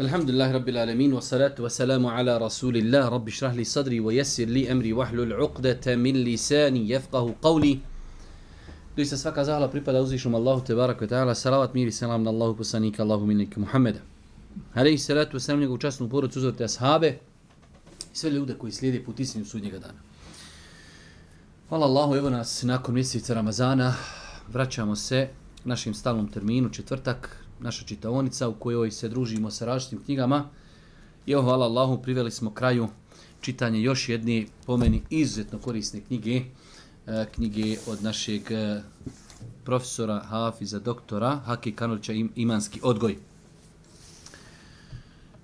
الحمد لله رب العالمين والصلاة والسلام على رسول الله رب اشرح لي صدري ويسر لي أمري وحل العقدة من لساني يفقه قولي دوي سفاك زهلا بريبا دوزيشم الله تبارك وتعالى سلامة ميري سلام الله بسانيك الله منك محمد عليه الصلاة والسلام نيكو جاسنو بورو تزور تأصحابه sve ljude koji slijede put istinu sudnjega dana. Hvala Allahu, evo nas nakon mjeseca Ramazana, vraćamo se našim stalnom terminu, četvrtak, naša čitaonica u kojoj se družimo sa različitim knjigama. I evo, hvala Allahu, priveli smo kraju čitanje još jedne, po meni, izuzetno korisne knjige. E, knjige od našeg e, profesora Hafiza doktora Haki Kanulića Imanski odgoj.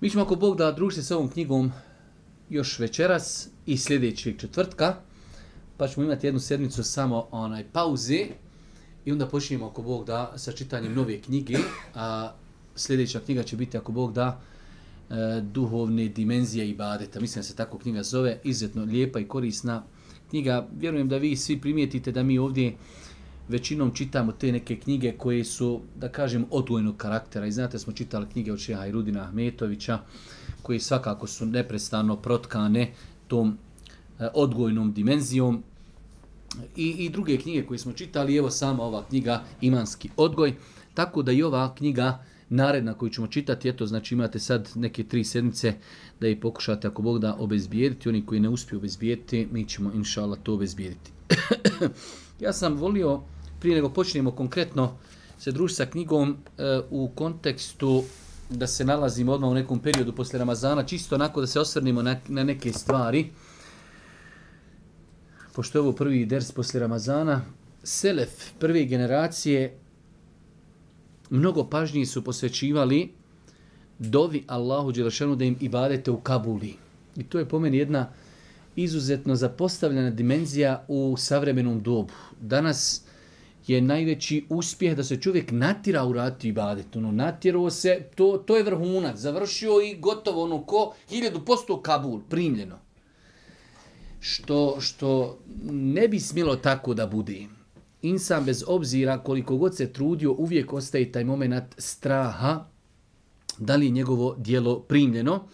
Mi ćemo, ako Bog, da družite s ovom knjigom još večeras i sljedećeg četvrtka, pa ćemo imati jednu sedmicu samo onaj pauze I onda počinjemo, ako Bog da, sa čitanjem nove knjige. A sljedeća knjiga će biti, ako Bog da, e, duhovne dimenzije i badeta. Mislim da se tako knjiga zove. Izvjetno lijepa i korisna knjiga. Vjerujem da vi svi primijetite da mi ovdje većinom čitamo te neke knjige koje su, da kažem, odvojnog karaktera. I znate, smo čitali knjige od Šeha i Rudina Ahmetovića, koje svakako su neprestano protkane tom e, odgojnom dimenzijom i, i druge knjige koje smo čitali, evo sama ova knjiga Imanski odgoj, tako da i ova knjiga naredna koju ćemo čitati, eto, znači imate sad neke tri sedmice da ih pokušate, ako Bog da, obezbijediti. Oni koji ne uspiju obezbijediti, mi ćemo, inša Allah, to obezbijediti. ja sam volio, prije nego počnemo konkretno se družiti sa knjigom e, u kontekstu da se nalazimo odmah u nekom periodu posle Ramazana, čisto onako da se osvrnimo na, na neke stvari. E, pošto je ovo prvi ders posle Ramazana, Selef prve generacije mnogo pažnije su posvećivali dovi Allahu Đelešanu da im ibadete u Kabuli. I to je po meni jedna izuzetno zapostavljena dimenzija u savremenom dobu. Danas je najveći uspjeh da se čovjek natira u rati ibadet. Ono, natirao se, to, to je vrhunac, završio i gotovo ono ko 1000% Kabul, primljeno što, što ne bi smjelo tako da bude. Insan bez obzira koliko god se trudio, uvijek ostaje taj moment straha da li je njegovo dijelo primljeno.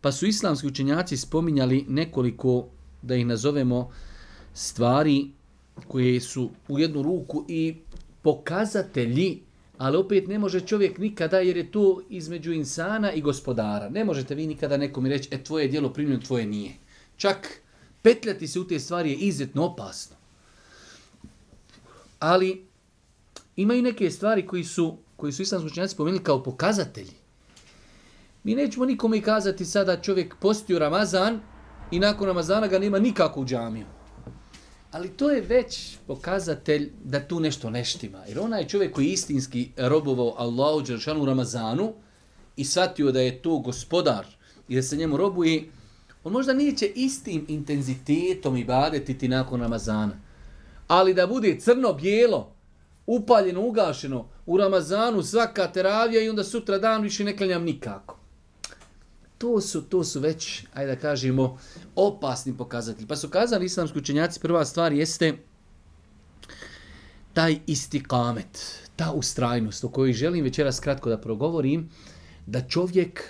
Pa su islamski učenjaci spominjali nekoliko, da ih nazovemo, stvari koje su u jednu ruku i pokazatelji, ali opet ne može čovjek nikada, jer je to između insana i gospodara. Ne možete vi nikada nekom reći, e, tvoje dijelo primljeno, tvoje nije. Čak petljati se u te stvari je izuzetno opasno. Ali ima i neke stvari koji su, koji su islamski učenjaci spomenuli kao pokazatelji. Mi nećemo nikome kazati sada čovjek postio Ramazan i nakon Ramazana ga nema nikako u džamiju. Ali to je već pokazatelj da tu nešto neštima. Jer onaj čovjek koji istinski robovao Allahu Đeršanu u Ramazanu i shvatio da je to gospodar i da se njemu robuje, On možda neće istim intenzitetom i badetiti nakon Ramazana. Ali da bude crno-bijelo, upaljeno, ugašeno, u Ramazanu svaka teravija i onda sutra dan više ne klanjam nikako. To su, to su već, ajde da kažemo, opasni pokazatelji. Pa su kazali islamski učenjaci, prva stvar jeste taj isti kamet, ta ustrajnost o kojoj želim večeras kratko da progovorim, da čovjek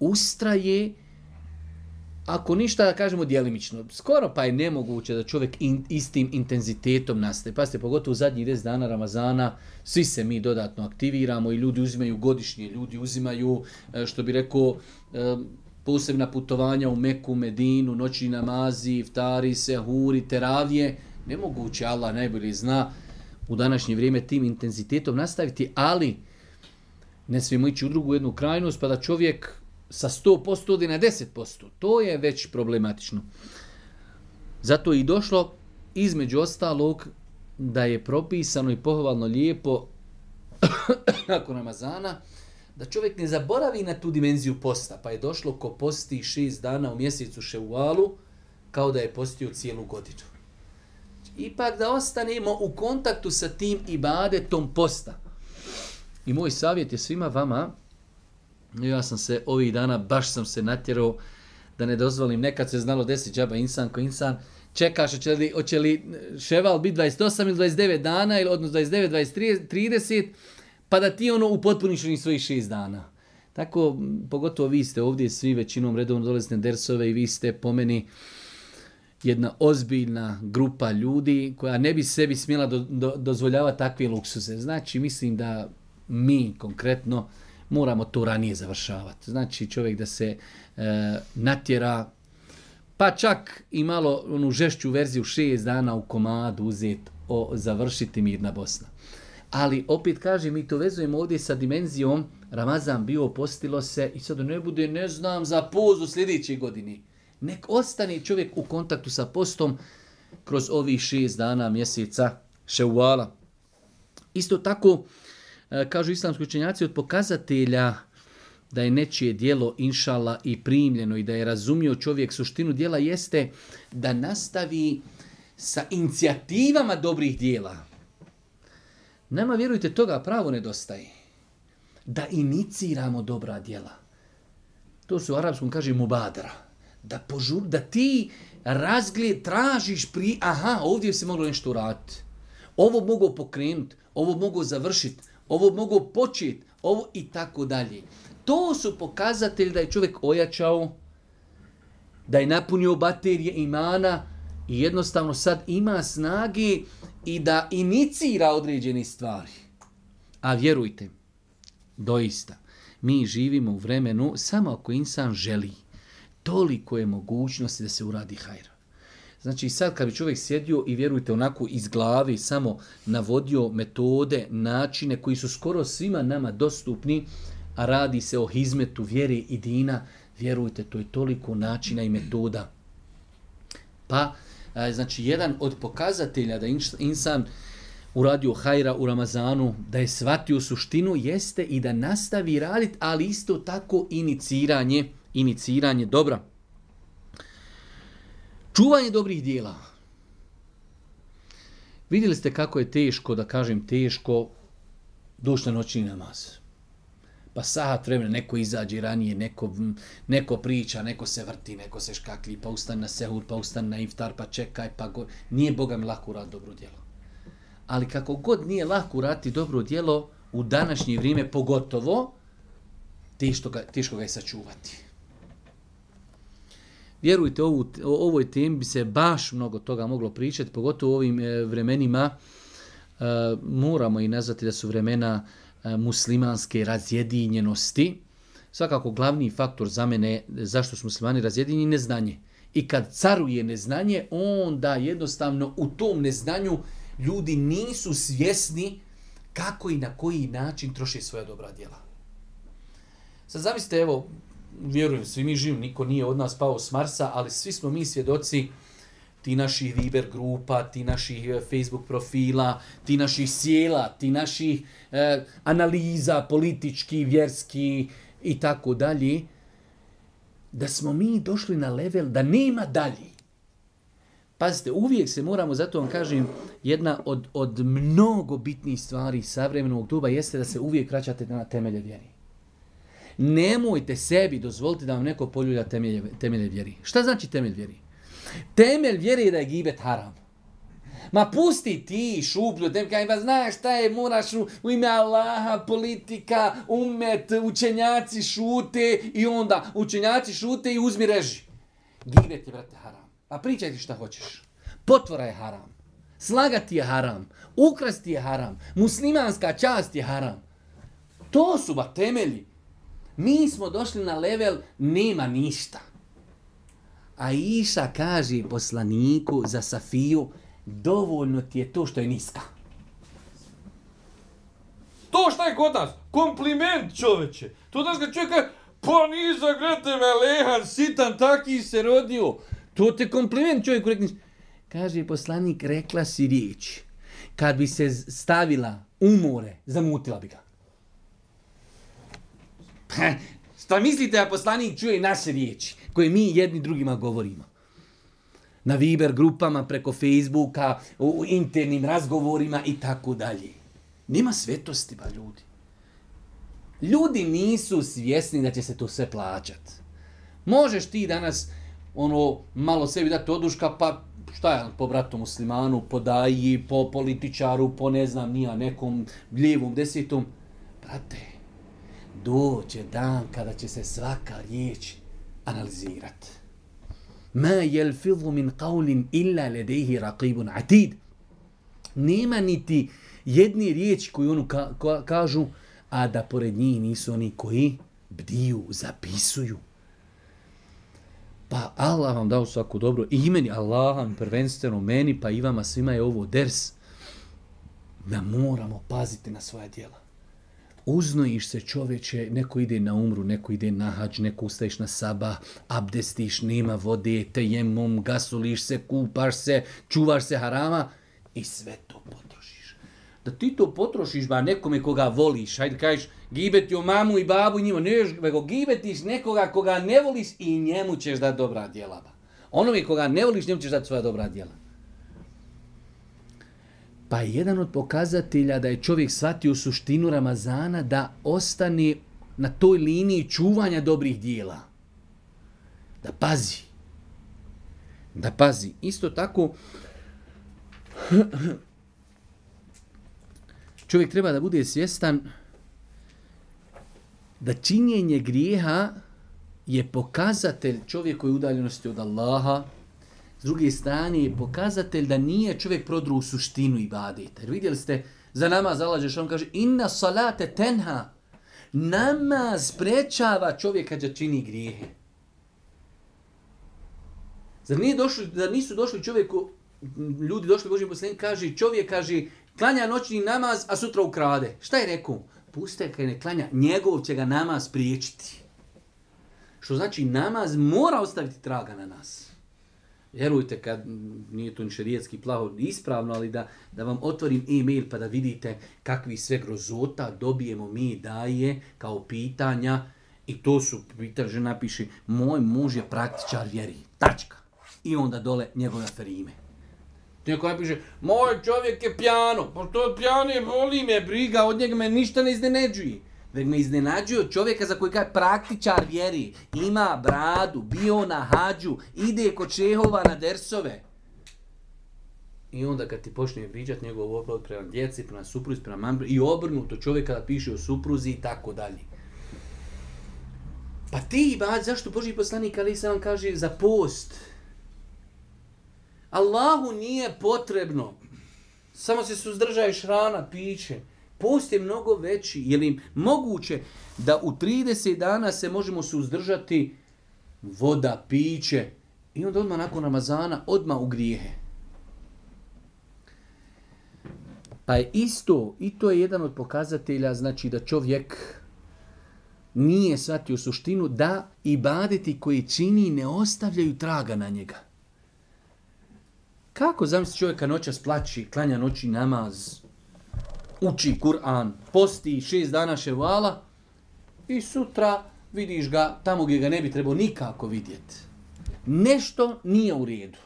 ustraje učenjaci ako ništa da kažemo djelimično, skoro pa je nemoguće da čovjek in, istim intenzitetom nastaje. Pa ste, pogotovo u zadnjih 10 dana Ramazana, svi se mi dodatno aktiviramo i ljudi uzimaju godišnje, ljudi uzimaju, e, što bi rekao, e, posebna putovanja u Meku, Medinu, noćni namazi, iftari, sehuri, teravije. Nemoguće, Allah najbolje zna u današnje vrijeme tim intenzitetom nastaviti, ali ne smijemo ići u drugu jednu krajnost, pa da čovjek sa 100% ili na 10%. To je već problematično. Zato je i došlo između ostalog da je propisano i pohvalno lijepo nakon Ramazana da čovjek ne zaboravi na tu dimenziju posta. Pa je došlo ko posti šest dana u mjesecu ševalu kao da je postio cijelu godinu. Ipak da ostanemo u kontaktu sa tim ibadetom posta. I moj savjet je svima vama ja sam se ovih dana, baš sam se natjerao da ne dozvolim, nekad se znalo desi džaba insan ko insan, čekaš hoće li, hoće li eh, ševal biti 28 ili 29 dana, ili odnos 29, 20, 30, pa da ti ono upotpuniš ni svojih šest dana. Tako, pogotovo vi ste ovdje svi većinom redovno dolazite dersove i vi ste po meni jedna ozbiljna grupa ljudi koja ne bi sebi smjela do, do, dozvoljava takve luksuse. Znači, mislim da mi konkretno uh, moramo to ranije završavati. Znači čovjek da se e, natjera, pa čak i malo onu žešću verziju šest dana u komad uzeti o završiti Mirna Bosna. Ali opet kaže, mi to vezujemo ovdje sa dimenzijom, Ramazan bio, postilo se i sad ne bude, ne znam, za pozu sljedećeg godini. Nek ostane čovjek u kontaktu sa postom kroz ovih šest dana, mjeseca, ševala. Isto tako, E, kažu islamski učenjaci, od pokazatelja da je nečije dijelo inšala i primljeno i da je razumio čovjek suštinu dijela jeste da nastavi sa inicijativama dobrih dijela. Nama, vjerujte, toga pravo nedostaje. Da iniciramo dobra dijela. To se u arapskom kaže mubadra. Da, požur, da ti razgled, tražiš pri... Aha, ovdje se moglo nešto uraditi. Ovo mogu pokrenuti, ovo mogu završiti ovo mogu početi, ovo i tako dalje. To su pokazatelji da je čovjek ojačao, da je napunio baterije imana i jednostavno sad ima snage i da inicira određene stvari. A vjerujte, doista, mi živimo u vremenu samo ako insan želi. Toliko je mogućnosti da se uradi hajra. Znači sad kad bi čovjek sjedio i vjerujte onako iz glavi samo navodio metode, načine koji su skoro svima nama dostupni, a radi se o hizmetu vjere i dina, vjerujte to je toliko načina i metoda. Pa, znači jedan od pokazatelja da insan uradio hajra u Ramazanu, da je shvatio suštinu, jeste i da nastavi raditi, ali isto tako iniciranje, iniciranje dobra. Čuvanje dobrih dijela. Vidjeli ste kako je teško, da kažem teško, dušna noćni namaz. Pa sahat vremena, neko izađe ranije, neko, neko priča, neko se vrti, neko se škakli, pa ustane na sehur, pa ustane na iftar, pa čekaj, pa go... Nije Boga mi lako urati dobro djelo. Ali kako god nije lako urati dobro djelo, u današnje vrijeme pogotovo, teško ga, teško ga je sačuvati. Vjerujte, ovu, o ovoj temi bi se baš mnogo toga moglo pričati, pogotovo u ovim e, vremenima. E, moramo i nazvati da su vremena e, muslimanske razjedinjenosti. Svakako, glavni faktor za mene zašto su muslimani razjedinjeni je neznanje. I kad caruje neznanje, onda jednostavno u tom neznanju ljudi nisu svjesni kako i na koji način troše svoja dobra djela. Sad zamislite, evo, vjerujem, svi mi živimo, niko nije od nas pao s Marsa, ali svi smo mi svjedoci ti naših Viber grupa, ti naših e, Facebook profila, ti naših sjela, ti naših e, analiza politički, vjerski i tako dalje, da smo mi došli na level da nema dalje. Pazite, uvijek se moramo, zato vam kažem, jedna od, od mnogo bitnijih stvari savremenog duba jeste da se uvijek vraćate na temelje vjerije. Nemojte sebi dozvoliti da vam neko poljulja temelje, temelje vjeri. Šta znači temelj vjeri? Temelj vjeri je da je gibet haram. Ma pusti ti šuplju, tem kaj ima, znaš šta je, moraš u, u ime Allaha, politika, umet, učenjaci šute i onda učenjaci šute i uzmi reži. Gibet je, brate, haram. Pa pričaj ti šta hoćeš. Potvora je haram. Slagati je haram. Ukrasti je haram. Muslimanska čast je haram. To su ba temelji. Mi smo došli na level nema ništa. A Iša kaže poslaniku za Safiju, dovoljno ti je to što je niska. To šta je kod nas? Kompliment čoveče. To da ga čovjek kaže, pa niza grete me lehan, sitan, taki se rodio. To te kompliment čovjeku rekli. Kaže poslanik, rekla si riječ. Kad bi se stavila umore, zamutila bi ga. Šta mislite da poslanik čuje naše riječi koje mi jedni drugima govorimo? Na Viber grupama, preko Facebooka, u, u internim razgovorima i tako dalje. Nema svetosti ba ljudi. Ljudi nisu svjesni da će se to sve plaćat. Možeš ti danas ono malo sebi dati oduška pa šta je po bratu muslimanu, po daji, po političaru, po ne znam nija nekom lijevom desetom. Brate, doće dan kada će se svaka riječ analizirati. Ma yalfidhu min qawlin illa ladayhi raqibun atid. Nema niti jedni riječ koju oni ka, ka, kažu, a da pored njih nisu oni koji bdiju, zapisuju. Pa Allah vam dao svako dobro i meni, Allah vam prvenstveno meni, pa i vama svima je ovo ders da moramo paziti na svoja djela uznojiš se čoveče, neko ide na umru, neko ide na hađ, neko ustaješ na saba, abdestiš, nema vode, tejemom, gasuliš se, kupaš se, čuvaš se harama i sve to potrošiš. Da ti to potrošiš ba nekome koga voliš, hajde kažeš gibeti o mamu i babu i njima, ne još, nego gibetiš nekoga koga ne voliš i njemu ćeš dati dobra djela. Onome koga ne voliš, njemu ćeš dati svoja dobra djela. Pa je jedan od pokazatelja da je čovjek shvatio suštinu Ramazana da ostane na toj liniji čuvanja dobrih dijela. Da pazi. Da pazi. Isto tako, čovjek treba da bude svjestan da činjenje grijeha je pokazatelj čovjekoj udaljenosti od Allaha, S druge strane je pokazatelj da nije čovjek prodru u suštinu ibadeta. Jer vidjeli ste, za namaz zalađeš, on kaže, inna salate tenha, namaz prečava čovjeka da čini grijehe. Zar, nije došli, zar nisu došli čovjeku, ljudi došli Božim poslednjim, kaže, čovjek kaže, klanja noćni namaz, a sutra ukrade. Šta je rekao? Puste kaj ne klanja, njegov će ga namaz priječiti. Što znači namaz mora ostaviti traga na nas vjerujte kad nije to ni plaho ispravno, ali da, da vam otvorim e-mail pa da vidite kakvi sve grozota dobijemo mi daje kao pitanja i to su pitanja, žena napiše moj muž je praktičar vjeri, tačka. I onda dole njegove aferime. Neko napiše, moj čovjek je pjano, pa to pjane, voli me, briga, od njega me ništa ne iznenađuje. Već me iznenađuje čovjeka za koji kaže praktičar vjeri, ima bradu, bio na hađu, ide kod čehova na dersove. I onda kad ti počne priđat njegov oplod prema djeci, prema supruzi, prema mambri, i obrnuto čovjek kada piše o supruzi i tako dalje. Pa ti, ba, zašto Boži poslanik Ali se vam kaže za post? Allahu nije potrebno. Samo se suzdržaješ rana, piće post je mnogo veći. Je li moguće da u 30 dana se možemo suzdržati voda, piće i onda odmah nakon Ramazana odmah u grijehe? Pa je isto, i to je jedan od pokazatelja, znači da čovjek nije shvatio suštinu da i baditi koji čini ne ostavljaju traga na njega. Kako zamisli čovjeka noća splači, klanja noći namaz, uči Kur'an, posti šest dana ševala i sutra vidiš ga tamo gdje ga ne bi trebao nikako vidjeti. Nešto nije u redu.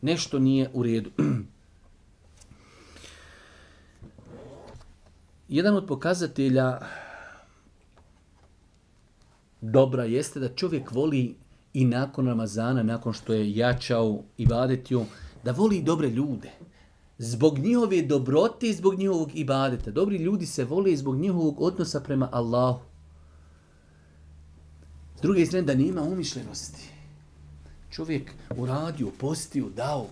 Nešto nije u redu. Jedan od pokazatelja dobra jeste da čovjek voli i nakon Ramazana, nakon što je jačao i vadetio, da voli dobre ljude zbog njihove dobrote i zbog njihovog ibadeta. Dobri ljudi se vole zbog njihovog odnosa prema Allahu. S druge strane, da nema umišljenosti. Čovjek uradio, postio, dao,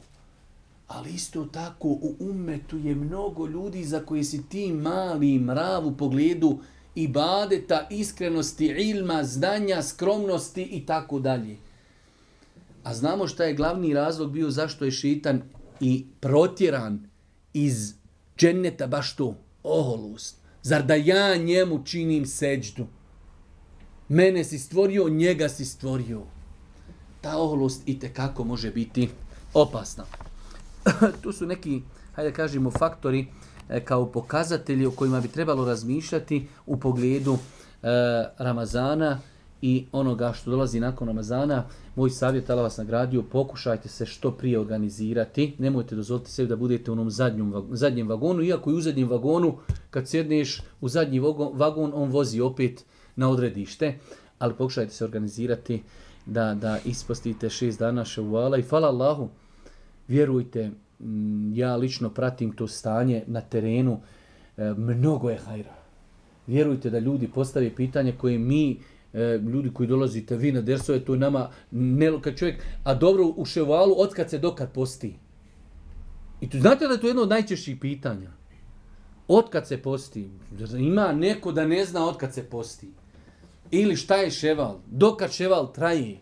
ali isto tako u umetu je mnogo ljudi za koje si ti mali mrav u pogledu ibadeta, iskrenosti, ilma, znanja, skromnosti i tako dalje. A znamo šta je glavni razlog bio zašto je šitan i protjeran iz dženneta baš tu oholust. Zar da ja njemu činim seđdu? Mene si stvorio, njega si stvorio. Ta oholost i kako može biti opasna. tu su neki, hajde kažemo, faktori e, kao pokazatelji o kojima bi trebalo razmišljati u pogledu e, Ramazana i onoga što dolazi nakon Ramazana, moj savjet, ali vas nagradio, pokušajte se što prije organizirati, nemojte dozvoliti sebi da budete u onom zadnjom, zadnjem vagonu, iako i u zadnjem vagonu, kad sjedneš u zadnji vagon, on vozi opet na odredište, ali pokušajte se organizirati da, da ispostite šest dana ševuala i hvala Allahu, vjerujte, ja lično pratim to stanje na terenu, e, mnogo je hajra. Vjerujte da ljudi postave pitanje koje mi e, ljudi koji dolazite, vi na dersove, to je nama nelokad čovjek, a dobro u ševalu, od kad se dokad posti? I tu, znate da je to jedno od najčešćih pitanja. Od kad se posti? Ima neko da ne zna od kad se posti. Ili šta je ševal? Dokad ševal traje?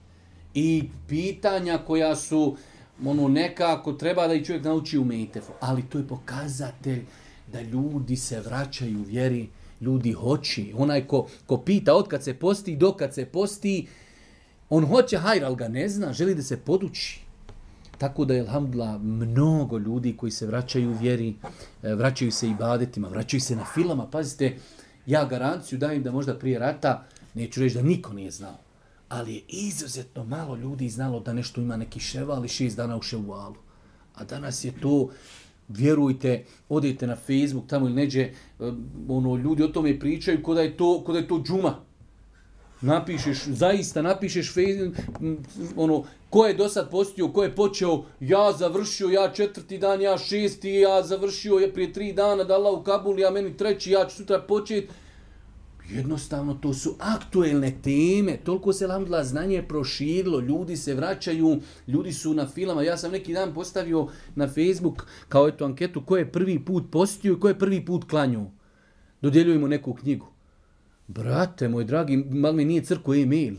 I pitanja koja su ono nekako treba da i čovjek nauči u mejtefu. Ali to je pokazatelj da ljudi se vraćaju vjeri ljudi hoće. Onaj ko, ko pita od kad se posti, do kad se posti, on hoće hajr, ali ga ne zna, želi da se poduči. Tako da je, alhamdulillah, mnogo ljudi koji se vraćaju u vjeri, e, vraćaju se i badetima, vraćaju se na filama. Pazite, ja garanciju dajem da možda prije rata, neću reći da niko nije znao, ali je izuzetno malo ljudi znalo da nešto ima neki ševal i šest dana u ševalu. A danas je to vjerujte, odete na Facebook, tamo ili neđe, eh, ono, ljudi o tome pričaju, kod je to, kod je to džuma. Napišeš, zaista, napišeš Facebook, mm, ono, ko je do sad postio, ko je počeo, ja završio, ja četvrti dan, ja šesti, ja završio, ja prije tri dana, dala u Kabul, ja meni treći, ja ću sutra početi. Jednostavno, to su aktuelne teme. Toliko se lambla znanje proširilo, ljudi se vraćaju, ljudi su na filama. Ja sam neki dan postavio na Facebook kao eto anketu ko je prvi put postio i ko je prvi put klanju. Dodjeljujemo neku knjigu. Brate, moj dragi, mal mi nije crko e-mail.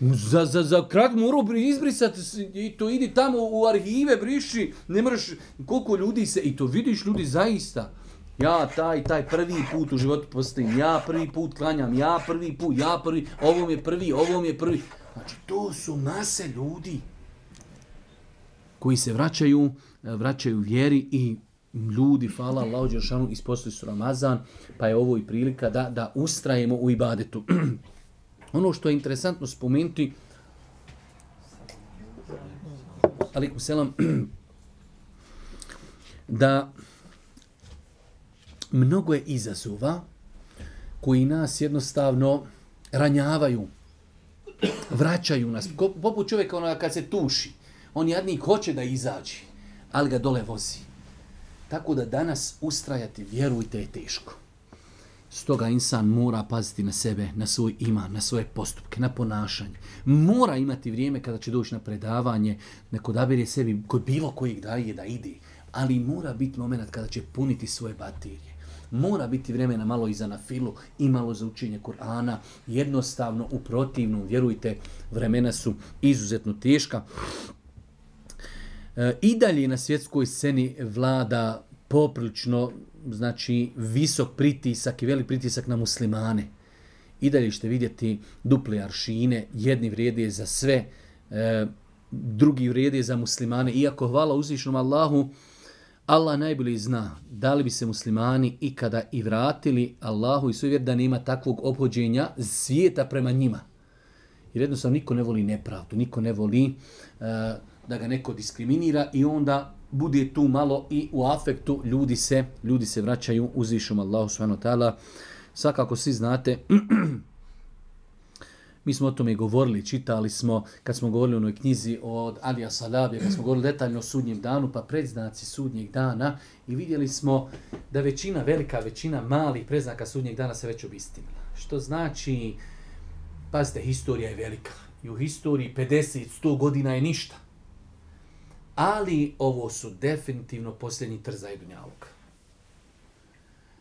Za, za, za krak moru izbrisati i to idi tamo u arhive, briši. Ne moraš, koliko ljudi se, i to vidiš ljudi zaista ja taj, taj prvi put u životu postavim, ja prvi put klanjam, ja prvi put, ja prvi, ovom je prvi, ovom je prvi. Znači, to su mase ljudi koji se vraćaju, eh, vraćaju vjeri i ljudi, hvala Allah, ođe šanu, isposli su Ramazan, pa je ovo i prilika da, da ustrajemo u ibadetu. ono što je interesantno spomenuti, alaikum selam, da mnogo je izazova koji nas jednostavno ranjavaju, vraćaju nas. Ko, poput čovjeka onoga kad se tuši, on jadnik hoće da izađe, ali ga dole vozi. Tako da danas ustrajati, vjerujte, je teško. Stoga insan mora paziti na sebe, na svoj iman, na svoje postupke, na ponašanje. Mora imati vrijeme kada će doći na predavanje, neko da sebi kod bilo kojeg daje da ide, ali mora biti moment kada će puniti svoje baterije mora biti vremena malo i za na filu i malo za učenje Kur'ana. Jednostavno, u protivnom, vjerujte, vremena su izuzetno teška. E, I dalje na svjetskoj sceni vlada poprilično znači, visok pritisak i velik pritisak na muslimane. I dalje ćete vidjeti duple aršine, jedni vrijede za sve, e, drugi vrijede za muslimane. Iako hvala uzvišnom Allahu, Allah najbolji zna da li bi se muslimani ikada i vratili Allahu i suvjer da nema takvog obhođenja svijeta prema njima. Jer jednostavno niko ne voli nepravdu, niko ne voli uh, da ga neko diskriminira i onda bude tu malo i u afektu ljudi se ljudi se vraćaju uzvišom Allahu subhanahu wa taala svakako svi znate Mi smo o tome govorili, čitali smo, kad smo govorili u onoj knjizi od Alija Salabija, kad smo govorili detaljno o sudnjem danu, pa predznaci sudnjeg dana i vidjeli smo da većina, velika većina malih predznaka sudnjeg dana se već obistinila. Što znači, pazite, historija je velika. I u historiji 50-100 godina je ništa. Ali ovo su definitivno posljednji trzaj Dunjaluka.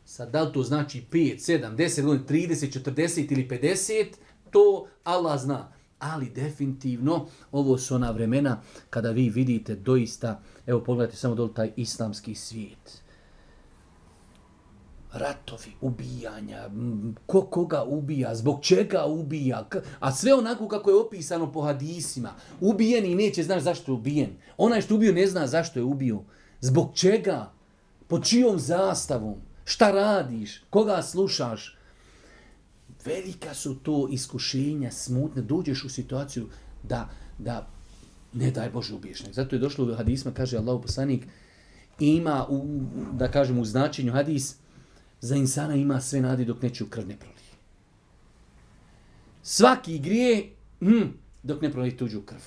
Sad, da li to znači 5, 7, 10 godina, 30, 40 ili 50, to Allah zna. Ali definitivno, ovo su ona vremena kada vi vidite doista, evo pogledajte samo dole taj islamski svijet. Ratovi, ubijanja, ko koga ubija, zbog čega ubija, a sve onako kako je opisano po hadisima. Ubijen i neće znaš zašto je ubijen. Onaj što ubio ne zna zašto je ubio. Zbog čega? Po čijom zastavom? Šta radiš? Koga slušaš? Koga slušaš? velika su to iskušenja, smutne, dođeš u situaciju da, da ne daj Bože ubiješ nek. Zato je došlo u hadisma, kaže Allah poslanik, ima, u, da kažem, u značenju hadis, za insana ima sve nadi dok neću krv ne prolije. Svaki grije, hm, dok ne prolije tuđu krv.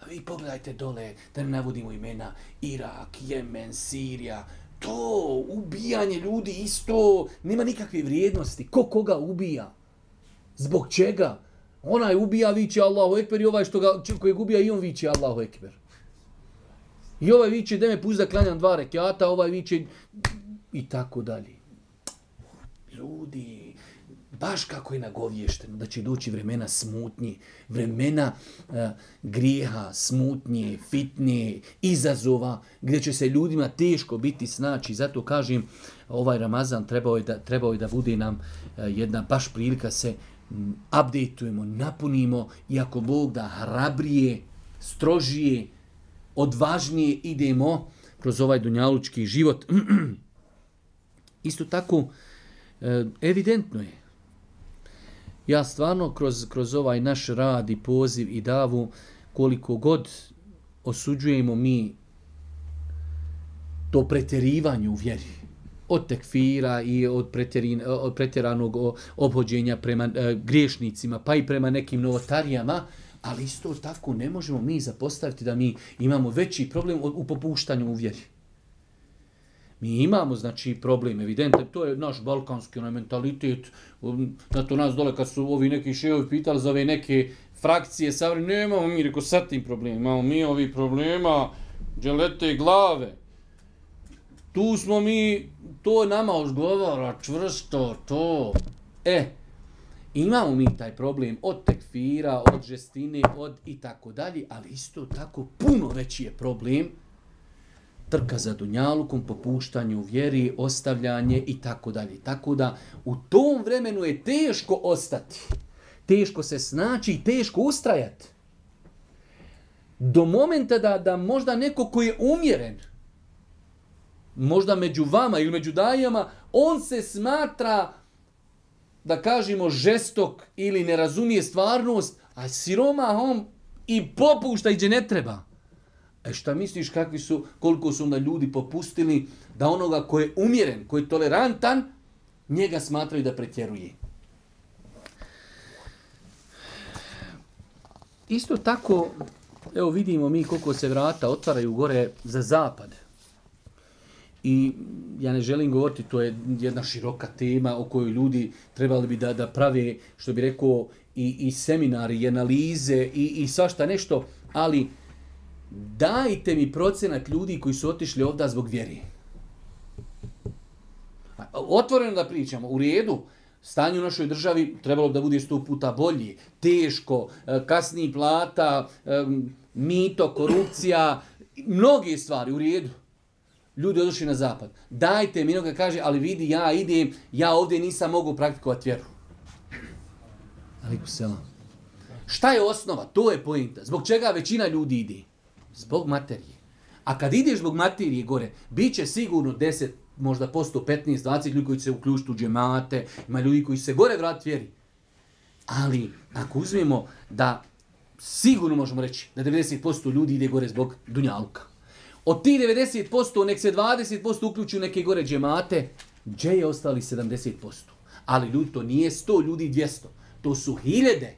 A vi pogledajte dole, da ne navodimo imena, Irak, Jemen, Sirija, Sirija, to, ubijanje ljudi isto, nema nikakve vrijednosti. Ko koga ubija? Zbog čega? Onaj ubija, viće Allahu Ekber i ovaj što ga, koji ga ubija i on viće Allahu Ekber. I ovaj viće, da me pusti da klanjam dva rekiata, ovaj viće i tako dalje. Ljudi, baš kako je nagovješteno, da će doći vremena smutnje, vremena e, grijeha, smutnje, fitne, izazova, gdje će se ljudima teško biti snaći. Zato kažem, ovaj Ramazan trebao je da, trebao je da bude nam e, jedna baš prilika se updateujemo, napunimo i ako Bog da hrabrije, strožije, odvažnije idemo kroz ovaj dunjalučki život. Isto tako, e, evidentno je ja stvarno kroz, kroz ovaj naš rad i poziv i davu, koliko god osuđujemo mi to preterivanje u vjeri, od tekfira i od, preterin, od preteranog obhođenja prema e, griješnicima, pa i prema nekim novotarijama, ali isto tako ne možemo mi zapostaviti da mi imamo veći problem u popuštanju u vjeri. Mi imamo, znači, problem, evidentno, to je naš balkanski onaj mentalitet, um, na to nas dole kad su ovi neki šeovi pitali za ove neke frakcije, savri, nemamo mi, reko, sa tim problemima, imamo mi ovi problema, dželete glave. Tu smo mi, to nama ožgovara, čvrsto, to. E, imamo mi taj problem od tekfira, od žestine, od i tako dalje, ali isto tako puno veći je problem, trka za dunjalukom, popuštanje u vjeri, ostavljanje i tako dalje. Tako da u tom vremenu je teško ostati. Teško se snaći i teško ustrajati. Do momenta da, da možda neko koji je umjeren, možda među vama ili među dajama, on se smatra, da kažemo, žestok ili ne razumije stvarnost, a siroma on i popušta iđe ne treba. E šta misliš kakvi su, koliko su onda ljudi popustili da onoga koji je umjeren, koji je tolerantan, njega smatraju da pretjeruje. Isto tako, evo vidimo mi koliko se vrata otvaraju gore za zapad. I ja ne želim govoriti, to je jedna široka tema o kojoj ljudi trebali bi da, da prave, što bi rekao, i, i seminari, i analize, i, i svašta nešto, ali dajte mi procenat ljudi koji su otišli ovda zbog vjeri. Otvoreno da pričamo, u redu, stanje u našoj državi trebalo bi da bude sto puta bolji, teško, e, kasni plata, e, mito, korupcija, mnoge stvari u redu. Ljudi odošli na zapad. Dajte mi, jednog kaže, ali vidi, ja idem, ja ovdje nisam mogu praktikovati vjeru. Aliku selam. Šta je osnova? To je pojenta. Zbog čega većina ljudi ide? Zbog materije. A kad ideš zbog materije gore, bit će sigurno 10, možda posto 15, 20 ljudi koji se uključiti u džemate, ima ljudi koji se gore vrat vjeri. Ali ako uzmemo da sigurno možemo reći da 90% ljudi ide gore zbog dunjalka. Od ti 90% nek se 20% uključuju neke gore džemate, gdje je ostali 70%. Ali ljudi, to nije 100 ljudi 200, to su hiljede.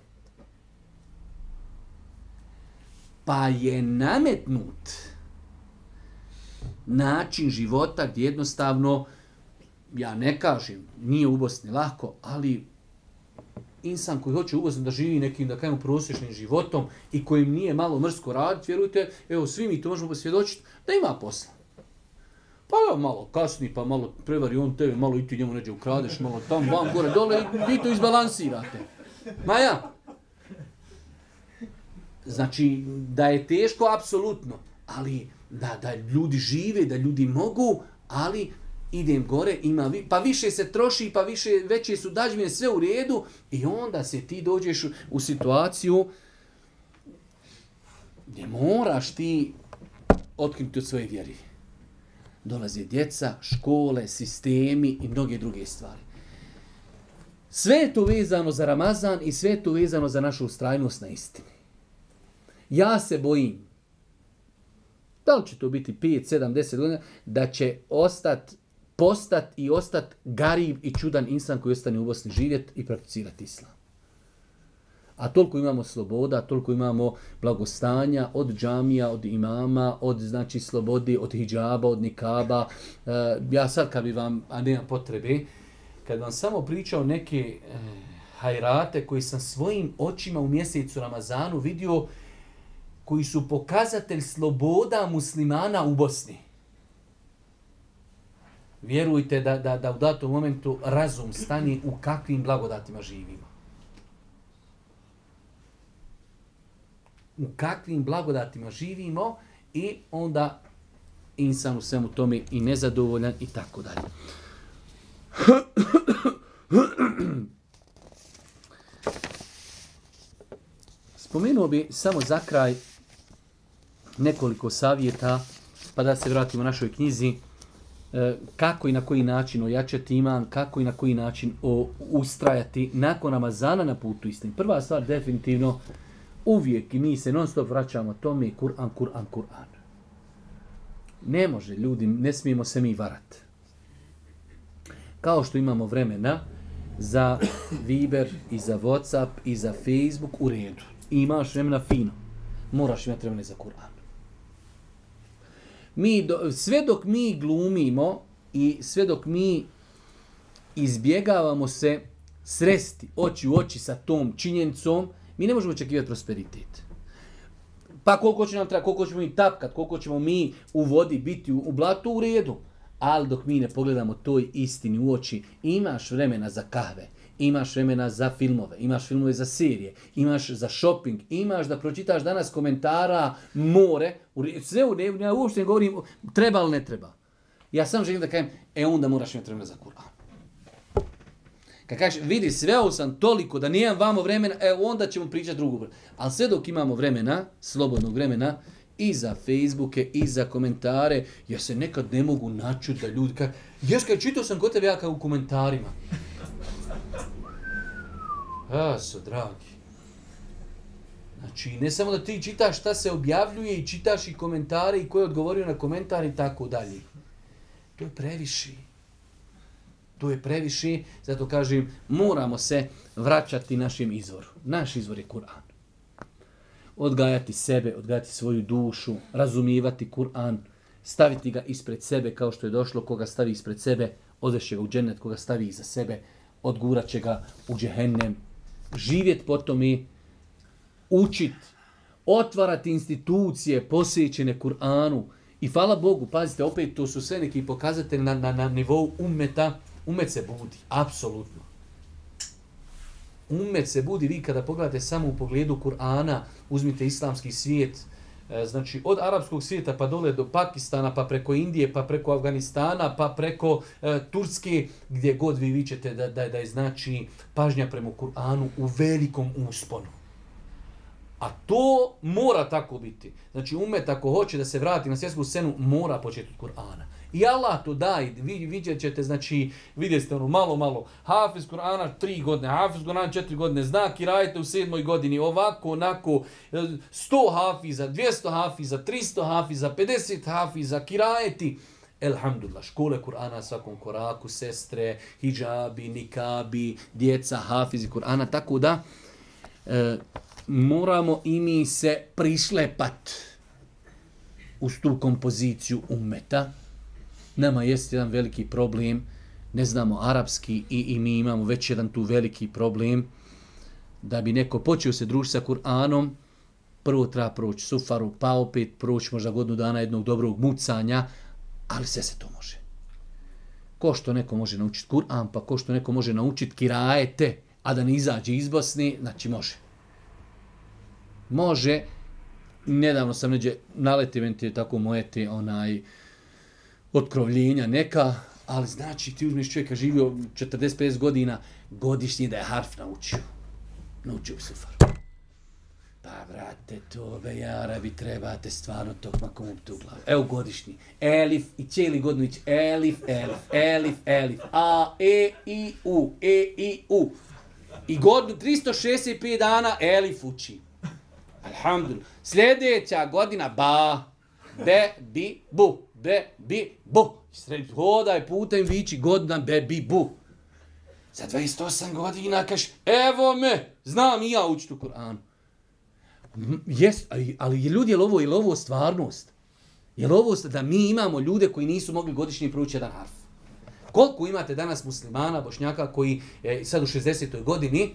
pa je nametnut način života gdje jednostavno, ja ne kažem, nije u Bosni lahko, ali insan koji hoće u Bosni da živi nekim, da kajemo, prosječnim životom i kojim nije malo mrsko raditi, vjerujte, evo, svi mi to možemo posvjedočiti, da ima posla. Pa evo, malo kasni, pa malo prevari on tebe, malo i ti njemu neđe ukradeš, malo tam, vam, gore, dole, vi to izbalansirate. Ma ja, Znači, da je teško, apsolutno, ali da, da ljudi žive, da ljudi mogu, ali idem gore, ima vi, pa više se troši, pa više, veće su dađbine, sve u redu, i onda se ti dođeš u, u situaciju gdje moraš ti otkriti od svoje vjeri. Dolaze djeca, škole, sistemi i mnoge druge stvari. Sve je to vezano za Ramazan i sve je to vezano za našu ustrajnost na istini. Ja se bojim, da li će to biti 5, 7, 10 godina, da će ostat, postat i ostat garib i čudan insan koji ostane u Bosni živjet i prakticirati islam. A toliko imamo sloboda, toliko imamo blagostanja od džamija, od imama, od znači slobodi, od hijjaba, od nikaba. E, ja sad kad bi vam, a nema potrebe, kad vam samo pričao neke e, hajrate koji sam svojim očima u mjesecu Ramazanu vidio, koji su pokazatelj sloboda muslimana u Bosni. Vjerujte da, da, da u datom momentu razum stani u kakvim blagodatima živimo. U kakvim blagodatima živimo i onda insan u svemu tome i nezadovoljan i tako dalje. Spomenuo bi samo za kraj nekoliko savjeta, pa da se vratimo našoj knjizi, e, kako i na koji način ojačati iman, kako i na koji način ustrajati nakon Ramazana na putu istine. Prva stvar, definitivno, uvijek i mi se non stop vraćamo tome, Kur'an, Kur'an, Kur'an. Ne može, ljudi, ne smijemo se mi varati. Kao što imamo vremena za Viber i za Whatsapp i za Facebook u redu. I imaš vremena fino. Moraš imati vremena za Kur'an mi do, sve dok mi glumimo i sve dok mi izbjegavamo se sresti oči u oči sa tom činjenicom, mi ne možemo očekivati prosperitet. Pa koliko će nam treba, koliko ćemo mi tapkat, koliko ćemo mi u vodi biti u, u blatu u redu, ali dok mi ne pogledamo toj istini u oči, imaš vremena za kahve imaš vremena za filmove, imaš filmove za serije, imaš za shopping, imaš da pročitaš danas komentara more, sve u dnevnu, ja uopšte ne govorim, treba ili ne treba. Ja sam želim da kažem, e onda moraš imati vremena za kurva. Kad kažeš, vidi, sve sam toliko da nijem vamo vremena, e onda ćemo pričati drugu vrlo. Ali sve dok imamo vremena, slobodnog vremena, i za Facebooke, i za komentare, ja se nekad ne mogu naći da ljudi kažu, ješ kad čitao sam kod tebe ja kao u komentarima. Haso, dragi. Znači, ne samo da ti čitaš šta se objavljuje i čitaš i komentare i ko je odgovorio na komentare i tako dalje. To je previše. To je previše, zato kažem, moramo se vraćati našem izvoru. Naš izvor je Kur'an. Odgajati sebe, odgajati svoju dušu, razumijevati Kur'an, staviti ga ispred sebe kao što je došlo, koga stavi ispred sebe, odeš ga u džennet, koga stavi iza sebe, odgurat će ga u džehennem, živjeti po tome, učiti, otvarati institucije posjećene Kur'anu. I hvala Bogu, pazite, opet to su sve neki pokazatelji na, na, na nivou umeta. Umet se budi, apsolutno. Umet se budi, vi kada pogledate samo u pogledu Kur'ana, uzmite islamski svijet, uh, E, znači od arapskog svijeta pa dole do Pakistana, pa preko Indije, pa preko Afganistana, pa preko e, Turske, gdje god vi vićete da, da, da je znači pažnja prema Kur'anu u velikom usponu. A to mora tako biti. Znači umet ako hoće da se vrati na svjetsku scenu, mora početi od Kur'ana. I Allah to daj, vi vidjet ćete, znači, vidjet ste ono, malo, malo, Hafiz Kur'ana tri godine, Hafiz Kur'ana četiri godine, znak i radite u sedmoj godini, ovako, onako, e, sto Hafiza, dvijesto Hafiza, tristo Hafiza, pedeset Hafiza, kirajeti, Elhamdulillah, škole Kur'ana svakom koraku, sestre, hijabi, nikabi, djeca, hafizi Kur'ana, tako da e, moramo i mi se prišlepat u tu kompoziciju umeta, nama jeste jedan veliki problem, ne znamo arapski i, i mi imamo već jedan tu veliki problem, da bi neko počeo se družiti sa Kur'anom, prvo treba proći sufaru, pa opet proći možda godinu dana jednog dobrog mucanja, ali sve se to može. Ko što neko može naučiti Kur'an, pa ko što neko može naučiti kirajete, a da ne izađe iz Bosne, znači može. Može. Nedavno sam neđe naleti, meni tako mojete onaj, uh, otkrovljenja neka, ali znači ti uzmeš čovjeka živio 40-50 godina, godišnji da je harf naučio. Naučio bi se farf. Pa vrate to, be jarabi, trebate stvarno tog makomuta u glavu. Evo godišnji. Elif i cijeli godinu ići. Elif, elif, elif, elif. A, E, I, U, E, I, U. I godinu 365 dana elif uči. Alhamdulillah. Sljedeća godina ba, be, bi, bu be, bi, bu. Sredi hodaj putem vići godina be, bi, bu. Za 28 godina kaš, evo me, znam i ja učit u Koranu. Jes, ali, ali je ljudi, je li ovo, je li ovo stvarnost? Je li ovo da mi imamo ljude koji nisu mogli godišnji prući jedan harf? Koliko imate danas muslimana, bošnjaka koji je sad u 60. godini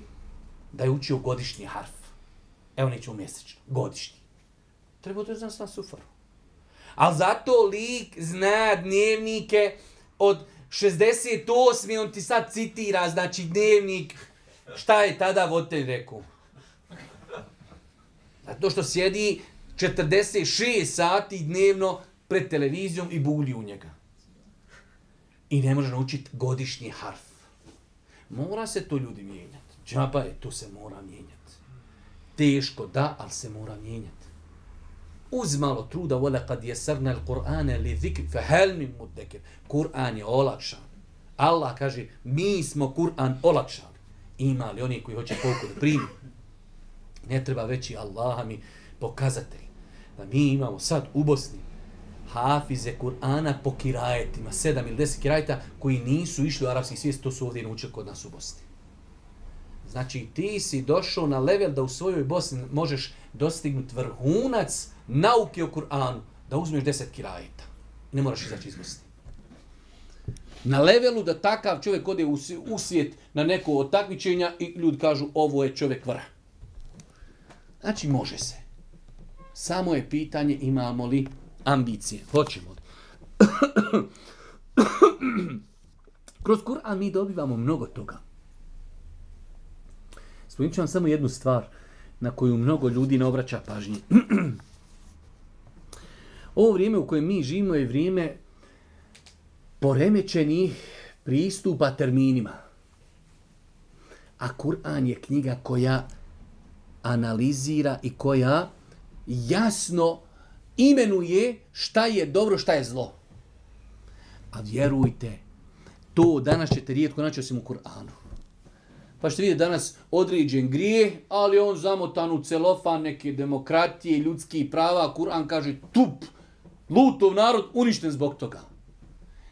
da je učio godišnji harf? Evo nećemo mjesečno, godišnji. Treba to znači na suforu. Ali zato lik zna dnevnike od 68. On ti sad citira, znači dnevnik. Šta je tada voditelj rekao? Zato što sjedi 46 sati dnevno pred televizijom i bulji u njega. I ne može naučiti godišnji harf. Mora se to ljudi mijenjati. Džaba je, to se mora mijenjati. Teško da, ali se mora mijenjati uz malo truda wala kad yasarna al-Qur'an li dhikr fa hal min mudakkir Kur'an je olakšan Allah kaže mi smo Kur'an olakšali ima li oni koji hoće pouku da primi ne treba veći Allaha mi pokazatelj da pa mi imamo sad u Bosni hafize Kur'ana po kirajetima, sedam ili deset kirajeta koji nisu išli u arapski svijest, to su ovdje naučili kod nas u Bosni. Znači ti si došao na level da u svojoj Bosni možeš dostignuti vrhunac nauke o Kur'anu, da uzmeš deset kirajita. Ne moraš izaći iz Bosni. Na levelu da takav čovjek ode u svijet na neko od takvičenja i ljudi kažu ovo je čovjek vrha. Znači može se. Samo je pitanje imamo li ambicije. Hoćemo li. Kroz Kur'an mi dobivamo mnogo toga. Spomenut ću vam samo jednu stvar na koju mnogo ljudi ne obraća pažnje. Ovo vrijeme u kojem mi živimo je vrijeme poremećenih pristupa terminima. A Kur'an je knjiga koja analizira i koja jasno imenuje šta je dobro, šta je zlo. A vjerujte, to danas ćete rijetko naći osim u Kur'anu. Pa što vidite danas određen grijeh, ali on zamotan u celofan neke demokratije, ljudski prava, Kur'an kaže tup, lutov narod uništen zbog toga.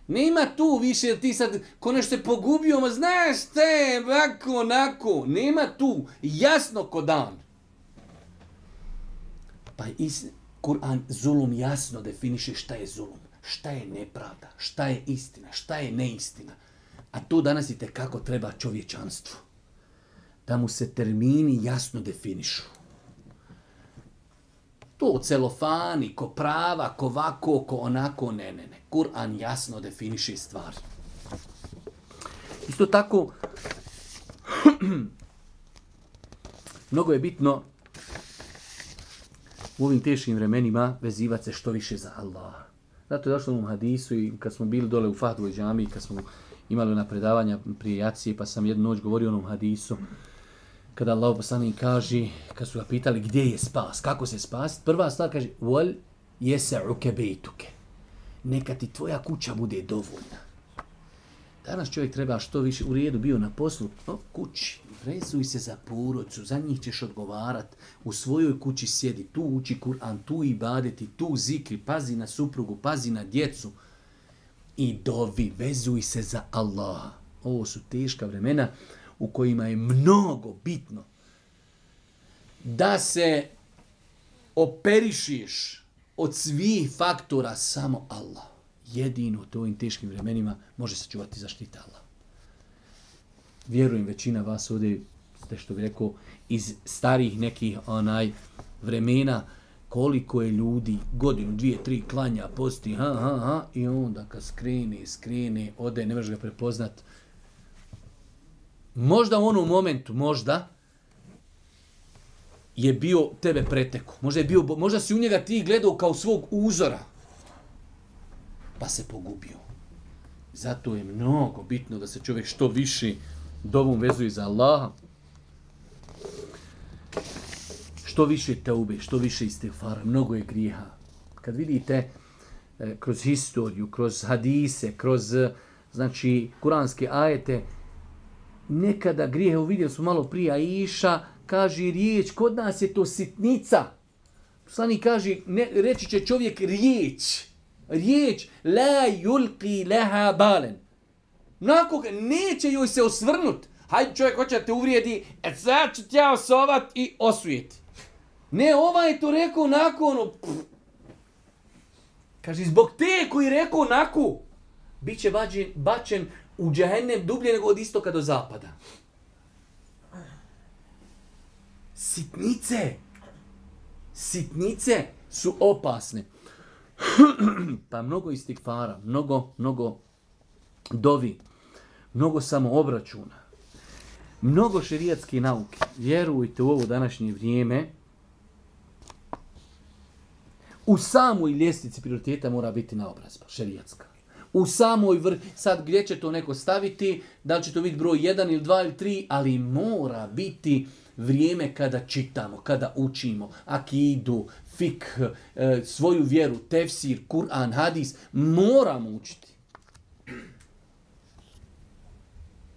Nema tu više, ti sad konešte pogubio, ma znaš te, ovako, onako, nema tu, jasno ko dan. Pa is, Kur'an zulum jasno definiše šta je zulum, šta je nepravda, šta je istina, šta je neistina. A to danas i kako treba čovječanstvu da mu se termini jasno definišu. To celofani, ko prava, ko vako, ko onako, ne, ne, ne. Kur'an jasno definiše stvar. Isto tako, mnogo je bitno u ovim teškim vremenima vezivati se što više za Allah. Zato je došlo u hadisu i kad smo bili dole u Fahdu i Džami, kad smo imali na predavanja prije Jacije, pa sam jednu noć govorio o onom hadisu, kada Allah poslani kaže, kad su ga pitali gdje je spas, kako se spas, prva stvar kaže, vol jese uke bejtuke. Neka ti tvoja kuća bude dovoljna. Danas čovjek treba što više u rijedu bio na poslu, no, kući, vrezuj se za porodcu, za njih ćeš odgovarat, u svojoj kući sjedi, tu uči Kur'an, tu i badeti, tu zikri, pazi na suprugu, pazi na djecu i dovi, vezuj se za Allaha. Ovo su teška vremena, u kojima je mnogo bitno da se operišiš od svih faktora samo Allah. Jedino to u ovim teškim vremenima može sačuvati zaštita Allah. Vjerujem, većina vas ovdje ste što bi rekao iz starih nekih onaj vremena koliko je ljudi godinu, dvije, tri klanja posti ha, ha, ha, i onda kad skrene, skrene, ode, ne možeš ga prepoznat, možda u onom momentu, možda, je bio tebe preteko. Možda, je bio, možda si u njega ti gledao kao svog uzora, pa se pogubio. Zato je mnogo bitno da se čovjek što više dobom vezuje za Allaha. Što više te ube, što više istighfara, mnogo je griha. Kad vidite eh, kroz historiju, kroz hadise, kroz eh, znači kuranske ajete, nekada grijehe uvidjeli su malo prije Aisha, kaže riječ, kod nas je to sitnica. Slani kaže, ne, reći će čovjek riječ. Riječ, la yulqi leha balen. Nakog, neće joj se osvrnut. Hajde čovjek, hoće da te uvrijedi, et sad ću ja osovat i osujet. Ne, ovaj je to rekao nakon, Kaže, zbog te koji rekao onako, bit će bađen, bačen u džehennem dublje nego od istoka do zapada. Sitnice. Sitnice su opasne. pa mnogo istikvara, mnogo, mnogo dovi, mnogo samo obračuna, mnogo širijatske nauke. Vjerujte u ovo današnje vrijeme, u samoj ljestici prioriteta mora biti naobrazba, širijatska u samoj vr sad gdje će to neko staviti, da li će to biti broj 1 ili 2 ili 3, ali mora biti vrijeme kada čitamo, kada učimo, akidu, fik, e, svoju vjeru, tefsir, Kur'an, hadis, moramo učiti.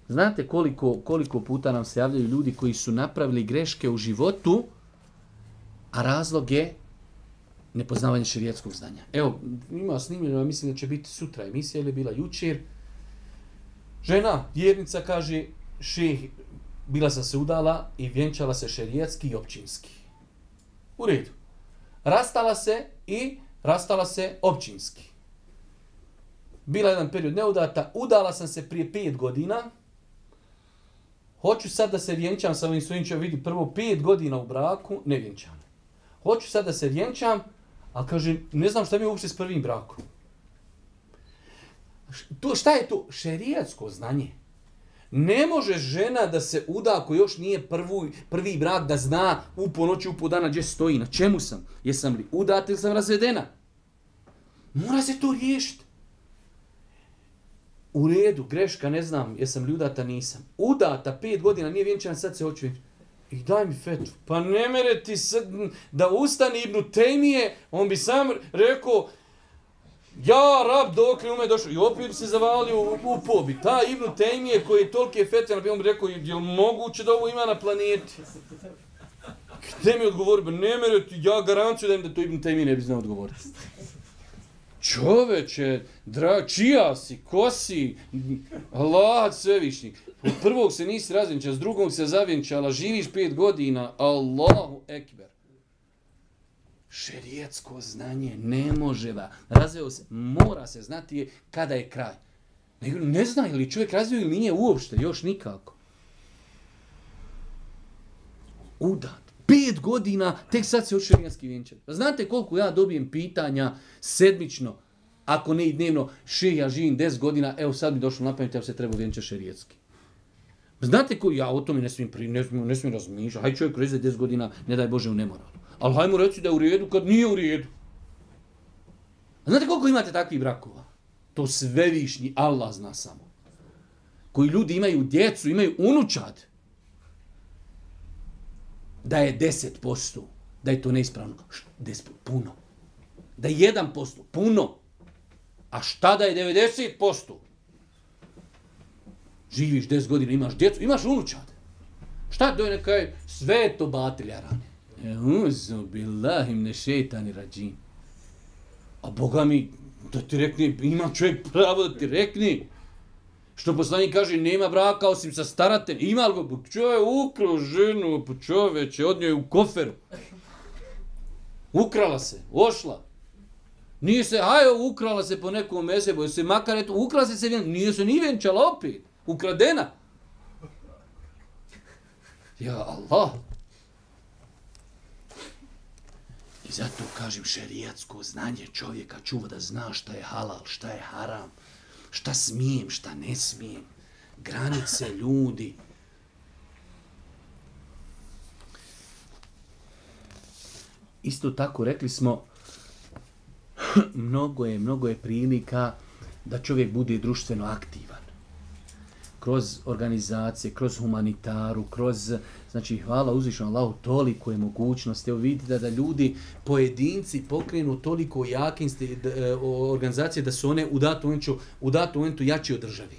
Znate koliko, koliko puta nam se javljaju ljudi koji su napravili greške u životu, a razlog je nepoznavanje širijetskog znanja. Evo, ima snimljeno, ja mislim da će biti sutra emisija, ili je bila jučer. Žena, vjernica, kaže, še, bila sam se udala i vjenčala se širijetski i općinski. U redu. Rastala se i rastala se općinski. Bila jedan period neudata, udala sam se prije pet godina, Hoću sad da se vjenčam sa ovim svojim čovjekom, vidi prvo 5 godina u braku, ne vjenčam. Hoću sad da se vjenčam, Ali kaže, ne znam šta mi je uopće s prvim brakom. To, šta je to? Šerijatsko znanje. Ne može žena da se uda ako još nije prvu, prvi brak da zna u ponoći, u po dana gdje stoji, na čemu sam, jesam li udat ili sam razvedena. Mora se to riješiti. U redu, greška, ne znam, jesam li udata, nisam. Udata, pet godina, nije vjenčana, sad se očuvim. I daj mi fetvu. Pa ne mere ti se, da ustani Ibnu Tejmije, on bi sam rekao, ja rab dok li ume došao. I opet bi se zavalio u, u pobi. Ta Ibnu Tejmije koji je tolke fetve, on bi rekao, je li moguće da ovo ima na planeti? Gde mi odgovorio? Ne mere ti, ja garanciju da im da to Ibnu Tejmije ne bi znao odgovoriti čoveče, dra, čija si, ko si, Allah svevišnji. Od prvog se nisi razvjenča, s drugog se zavjenčala, živiš pet godina, Allahu ekber. Šerijetsko znanje ne može va. Razveo se, mora se znati je kada je kraj. Ne, ne zna li čovjek razvio ili nije uopšte, još nikako. Udat pet godina, tek sad se hoće šerijanski vjenčan. Znate koliko ja dobijem pitanja sedmično, ako ne i dnevno, še ja živim 10 godina, evo sad mi došlo na pamet, ja se treba vjenčan šerijanski. Znate koji, ja o tome ne smijem, pri, ne, smijem, ne smijem razmišljati, haj čovjek reze 10 godina, ne daj Bože, u nemoralu. Ali hajmo reći da je u redu kad nije u redu. Znate koliko imate takvih brakova? To svevišnji Allah zna samo. Koji ljudi imaju djecu, imaju unučad da je 10%, da je to neispravno. Što, 10%, puno. Da je 1%, puno. A šta da je 90%? Živiš 10 godina, imaš djecu, imaš unučad. Šta da je nekaj sve to batelja rane? Uzu billahim ne šeitani rađim. A Boga mi, da ti rekne, ima čovjek pravo da ti rekne. Što poslanik kaže, nema braka osim sa staratem. Ima li go? Pa je ukrao ženu, pa čoveč je od njoj u koferu. Ukrala se, ošla. Nije se, ajo, ukrala se po nekom mesebu, se makar, eto, ukrala se se, nije se ni venčala opet, ukradena. Ja, Allah. I zato kažem, šerijatsko znanje čovjeka čuva da zna šta je halal, šta je haram šta smijem, šta ne smijem. Granice ljudi. Isto tako rekli smo, mnogo je, mnogo je prilika da čovjek bude društveno aktivan. Kroz organizacije, kroz humanitaru, kroz Znači, hvala uzvišnjom Allahu, toliko je mogućnosti. Evo vidite da, da ljudi, pojedinci pokrenu toliko jake e, organizacije da su one u datu momentu, u datu momentu jači od državi.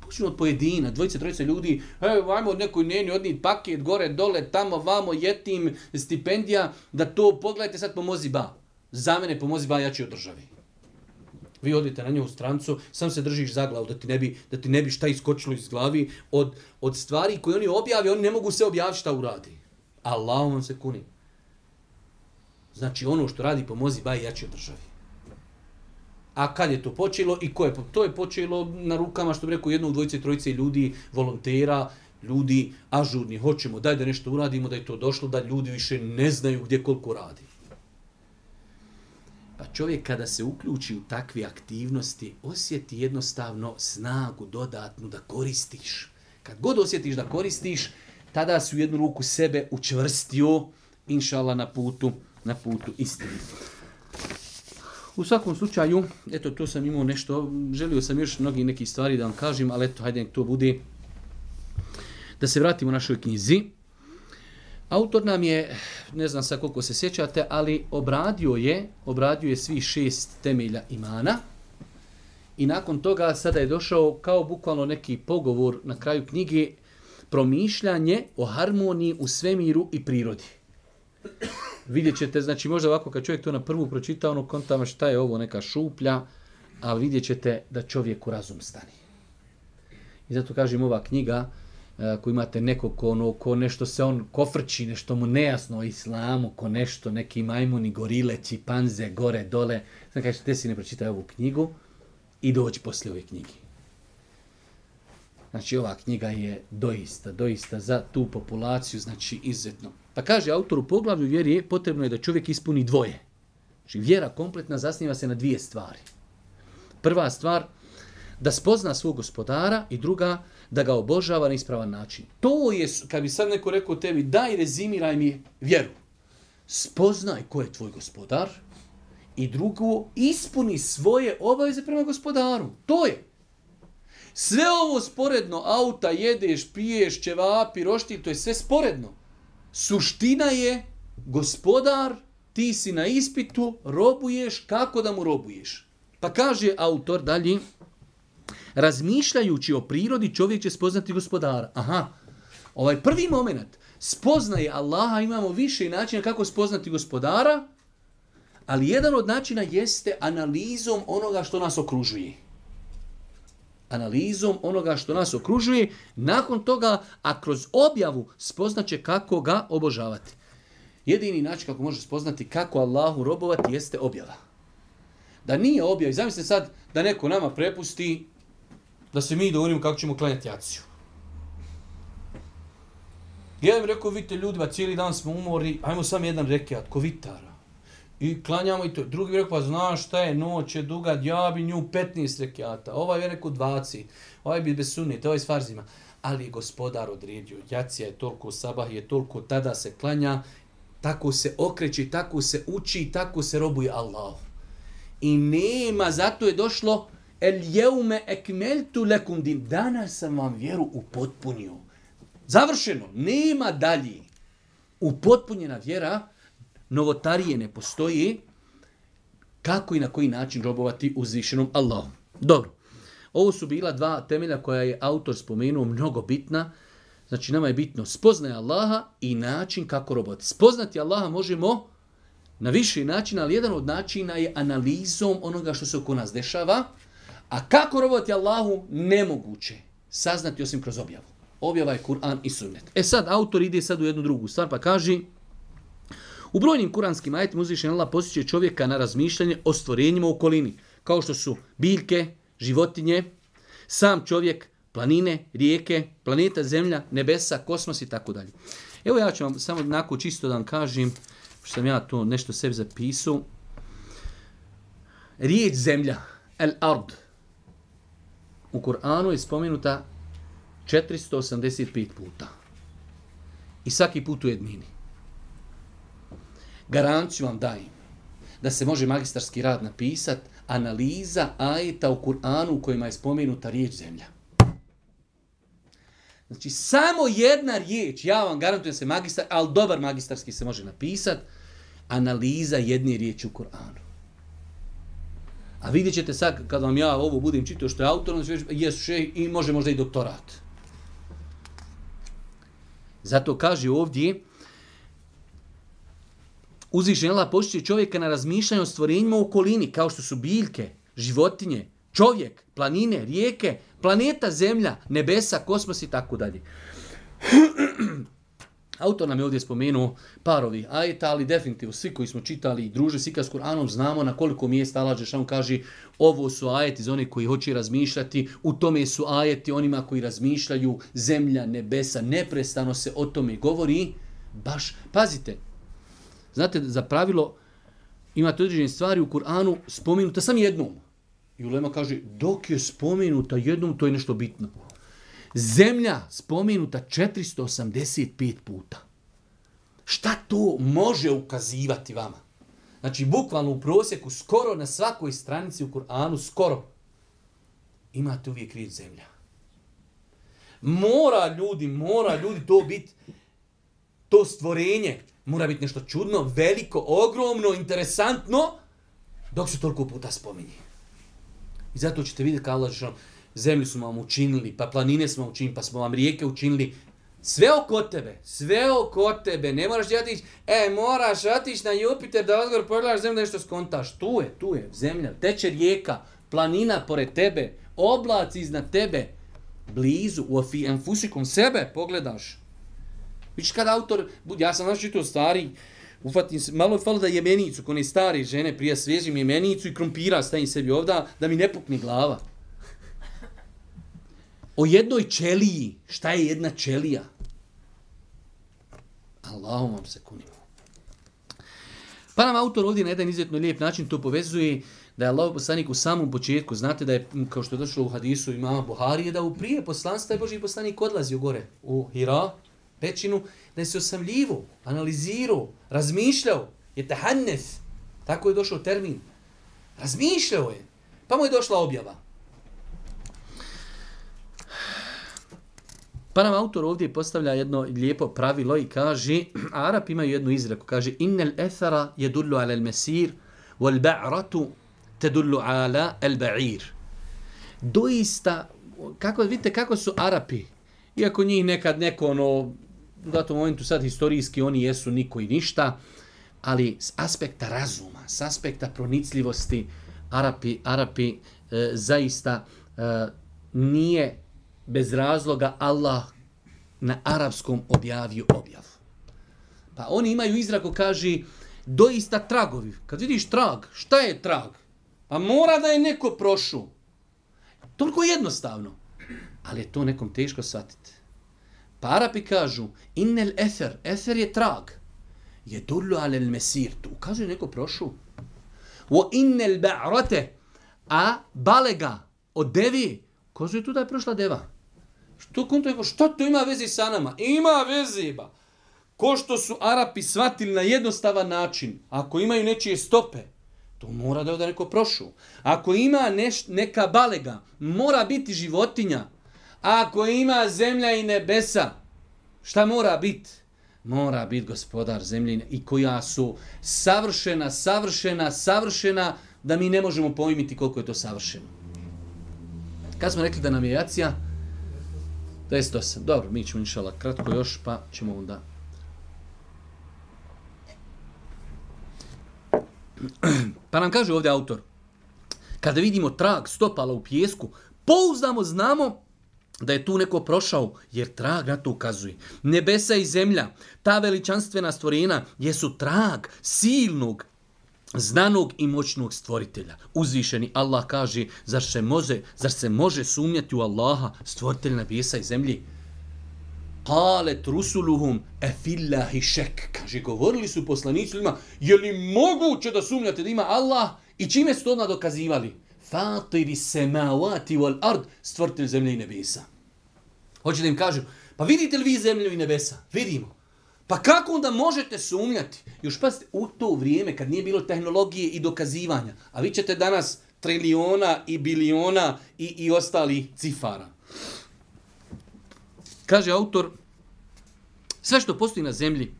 Počnemo od pojedina, dvojice, trojice ljudi, evo, ajmo od nekoj njeni odniti paket, gore, dole, tamo, vamo, jetim, stipendija, da to pogledajte, sad pomozi ba. Za mene pomozi ba jači od državi vi odite na nju u strancu, sam se držiš za glavu da ti ne bi, da ti ne bi šta iskočilo iz glavi od, od stvari koje oni objavi, oni ne mogu se objaviti šta uradi. Allahom vam se kuni. Znači ono što radi pomozi baje jači od državi. A kad je to počelo i ko je po... to je počelo na rukama što bi rekao jednog dvojice trojice ljudi volontera, ljudi ažurni, hoćemo daj da nešto uradimo, da je to došlo da ljudi više ne znaju gdje koliko radi. Pa čovjek kada se uključi u takve aktivnosti, osjeti jednostavno snagu dodatnu da koristiš. Kad god osjetiš da koristiš, tada si u jednu ruku sebe učvrstio, inšala na putu, na putu istine. U svakom slučaju, eto, to sam imao nešto, želio sam još mnogi neki stvari da vam kažem, ali eto, hajde, to bude da se vratimo našoj knjizi. Autor nam je, ne znam sa koliko se sjećate, ali obradio je, obradio je svi šest temelja imana i nakon toga sada je došao kao bukvalno neki pogovor na kraju knjige promišljanje o harmoniji u svemiru i prirodi. Vidjet ćete, znači možda ovako kad čovjek to na prvu pročita, ono kontama šta je ovo neka šuplja, ali vidjet ćete da čovjek u razum stani. I zato kažem ova knjiga, Eh, ako imate neko ko, ono, ko nešto se on kofrči, nešto mu nejasno o islamu, ko nešto, neki majmuni, gorile, čipanze, gore, dole, znam kaj te si ne pročitaj ovu knjigu i dođi poslije ove knjigi. Znači, ova knjiga je doista, doista za tu populaciju, znači, izuzetno. Pa kaže autor u poglavlju vjeri je potrebno je da čovjek ispuni dvoje. Znači, vjera kompletna zasniva se na dvije stvari. Prva stvar, da spozna svog gospodara i druga, da ga obožava na ispravan način. To je, kad bi sad neko rekao tebi, daj rezimiraj mi vjeru. Spoznaj ko je tvoj gospodar i drugo, ispuni svoje obaveze prema gospodaru. To je. Sve ovo sporedno, auta, jedeš, piješ, ćevapi, rošti, to je sve sporedno. Suština je, gospodar, ti si na ispitu, robuješ, kako da mu robuješ? Pa kaže autor dalje, razmišljajući o prirodi, čovjek će spoznati gospodara. Aha, ovaj prvi moment, spoznaje Allaha, imamo više načina kako spoznati gospodara, ali jedan od načina jeste analizom onoga što nas okružuje. Analizom onoga što nas okružuje, nakon toga, a kroz objavu, spoznaće kako ga obožavati. Jedini način kako može spoznati kako Allahu robovati jeste objava. Da nije objava, i zamislite sad da neko nama prepusti da se mi dovolimo kako ćemo klanjati jaciju. Jedan mi rekao, vidite ljudima, cijeli dan smo umori, ajmo sam jedan rekiat, ko vitara. I klanjamo i to. Drugi mi rekao, pa znaš šta je, noć je duga, ja bi nju 15 rekiata. Ovaj je rekao 20, ovaj bi bez sunnet, ovaj s farzima. Ali je gospodar odredio, jacija je toliko sabah, je toliko tada se klanja, tako se okreće, tako se uči, tako se robuje Allah. I nema, zato je došlo el jeume ekmeltu lekum din. Danas sam vam vjeru upotpunio. Završeno, nema dalji. Upotpunjena vjera, novotarije ne postoji. Kako i na koji način robovati uzvišenom Allahom. Dobro, ovo su bila dva temelja koja je autor spomenuo mnogo bitna. Znači nama je bitno spoznaje Allaha i način kako robovati. Spoznati Allaha možemo na viši način, ali jedan od načina je analizom onoga što se oko nas dešava. A kako robovati Allahu? Nemoguće saznati osim kroz objavu. Objava je Kur'an i sunnet. E sad, autor ide sad u jednu drugu stvar pa kaže U brojnim kuranskim ajetima uzvišen Allah posjeće čovjeka na razmišljanje o stvorenjima u okolini, kao što su biljke, životinje, sam čovjek, planine, rijeke, planeta, zemlja, nebesa, kosmos i tako dalje. Evo ja ću vam samo jednako čisto da vam kažem, što sam ja to nešto sebi zapisao. Riječ zemlja, el ard, u Kur'anu je spomenuta 485 puta. I svaki put u jednini. Garanciju vam dajem da se može magistarski rad napisat analiza ajeta u Kur'anu u kojima je spomenuta riječ zemlja. Znači, samo jedna riječ, ja vam garantujem da se magistar, ali dobar magistarski se može napisat, analiza jedne riječi u Kur'anu. A vidjet ćete sad, kad vam ja ovo budem čitao što je autor, on će jesu še i može možda i doktorat. Zato kaže ovdje, uzvišenjela pošće čovjeka na razmišljanje o stvorenjima u okolini, kao što su biljke, životinje, čovjek, planine, rijeke, planeta, zemlja, nebesa, kosmos i tako dalje. Autor nam je ovdje spomenuo parovi ajeta, ali definitivno svi koji smo čitali i druže svi kada s Kur'anom znamo na koliko mjesta Allah Žešanu kaže ovo su ajeti za one koji hoće razmišljati, u tome su ajeti onima koji razmišljaju zemlja, nebesa, neprestano se o tome govori. Baš, pazite, znate za pravilo imate određene stvari u Kur'anu spomenuta sam jednom. I Ulema kaže dok je spomenuta jednom to je nešto bitno zemlja spomenuta 485 puta. Šta to može ukazivati vama? Znači, bukvalno u prosjeku, skoro na svakoj stranici u Koranu, skoro, imate uvijek riječ zemlja. Mora ljudi, mora ljudi to biti, to stvorenje, mora biti nešto čudno, veliko, ogromno, interesantno, dok se toliko puta spominje. I zato ćete vidjeti kao Allah zemlju smo vam učinili, pa planine smo vam učinili, pa smo vam rijeke učinili. Sve oko tebe, sve oko tebe, ne moraš otići, e, moraš otići na Jupiter da odgovor pogledaš zemlju da nešto skontaš. Tu je, tu je, zemlja, teče rijeka, planina pored tebe, oblac iznad tebe, blizu, u enfusikom sebe pogledaš. Viš kada autor, ja sam znaš čitav stari, Ufatim se, malo je falo da jemenicu, kone stare žene, prija svježim jemenicu i krumpira stajim sebi ovda, da mi ne pukne glava o jednoj ćeliji. Šta je jedna ćelija? Allahom vam se kunimo. Pa nam autor ovdje na jedan izvjetno lijep način to povezuje da je Allah poslanik u samom početku, znate da je, kao što je došlo u hadisu ima Buhari, da u prije poslanstva je Boži poslanik odlazio gore u Hira, pećinu, da je se osamljivo, analizirao, razmišljao, je tehannef, tako je došao termin, razmišljao je, pa mu je došla objava, Pa nam autor ovdje postavlja jedno lijepo pravilo i kaže, Arab imaju jednu izreku, kaže, innel ethara jedullu ala mesir, wal ba'ratu tedullu ala el ba'ir. Doista, kako, vidite kako su Arapi, iako njih nekad neko, ono, u datom momentu sad historijski oni jesu niko i ništa, ali s aspekta razuma, s aspekta pronicljivosti, Arapi, Arapi e, zaista e, nije bez razloga Allah na arapskom objavio objav. Pa oni imaju izraku, kaže, doista tragovi. Kad vidiš trag, šta je trag? Pa mora da je neko prošao. Toliko jednostavno. Ali je to nekom teško shvatiti. Pa Arapi kažu, innel ether, ether je trag. Je dullu ale mesir, tu ukazuje neko prošao. Wo innel ba'rote, a balega od devi, kozuje tu da je prošla deva. To kontra, šta to ima veze sa nama? Ima veze, ba. Ko što su Arapi shvatili na jednostavan način, ako imaju nečije stope, to mora da je da neko prošao. Ako ima neš, neka balega, mora biti životinja. Ako ima zemlja i nebesa, šta mora biti? Mora biti gospodar zemlje i koja su savršena, savršena, savršena, da mi ne možemo pojmiti koliko je to savršeno. Kad smo rekli da nam je jacija, 28. Dobro, mi ćemo inšala kratko još, pa ćemo onda... Pa nam kaže ovdje autor, kada vidimo trag stopala u pjesku, pouzdamo, znamo da je tu neko prošao, jer trag na to ukazuje. Nebesa i zemlja, ta veličanstvena stvorina, jesu trag silnog, znanog i moćnog stvoritelja. Uzvišeni Allah kaže, zar se može, zar se može sumnjati u Allaha, stvoritelja nebesa i zemlji? Qalet rusuluhum e fillahi šek. Kaže, govorili su poslanicima, je li moguće da sumnjate da ima Allah? I čime su to nadokazivali? Fatiri semavati wal ard, stvoritelj zemlje i nebesa. Hoćete da im kažu, pa vidite li vi zemlju i nebesa? Vidimo. Pa kako onda možete sumnjati? Još pa u to vrijeme kad nije bilo tehnologije i dokazivanja, a vi ćete danas triliona i biliona i, i ostali cifara. Kaže autor, sve što postoji na zemlji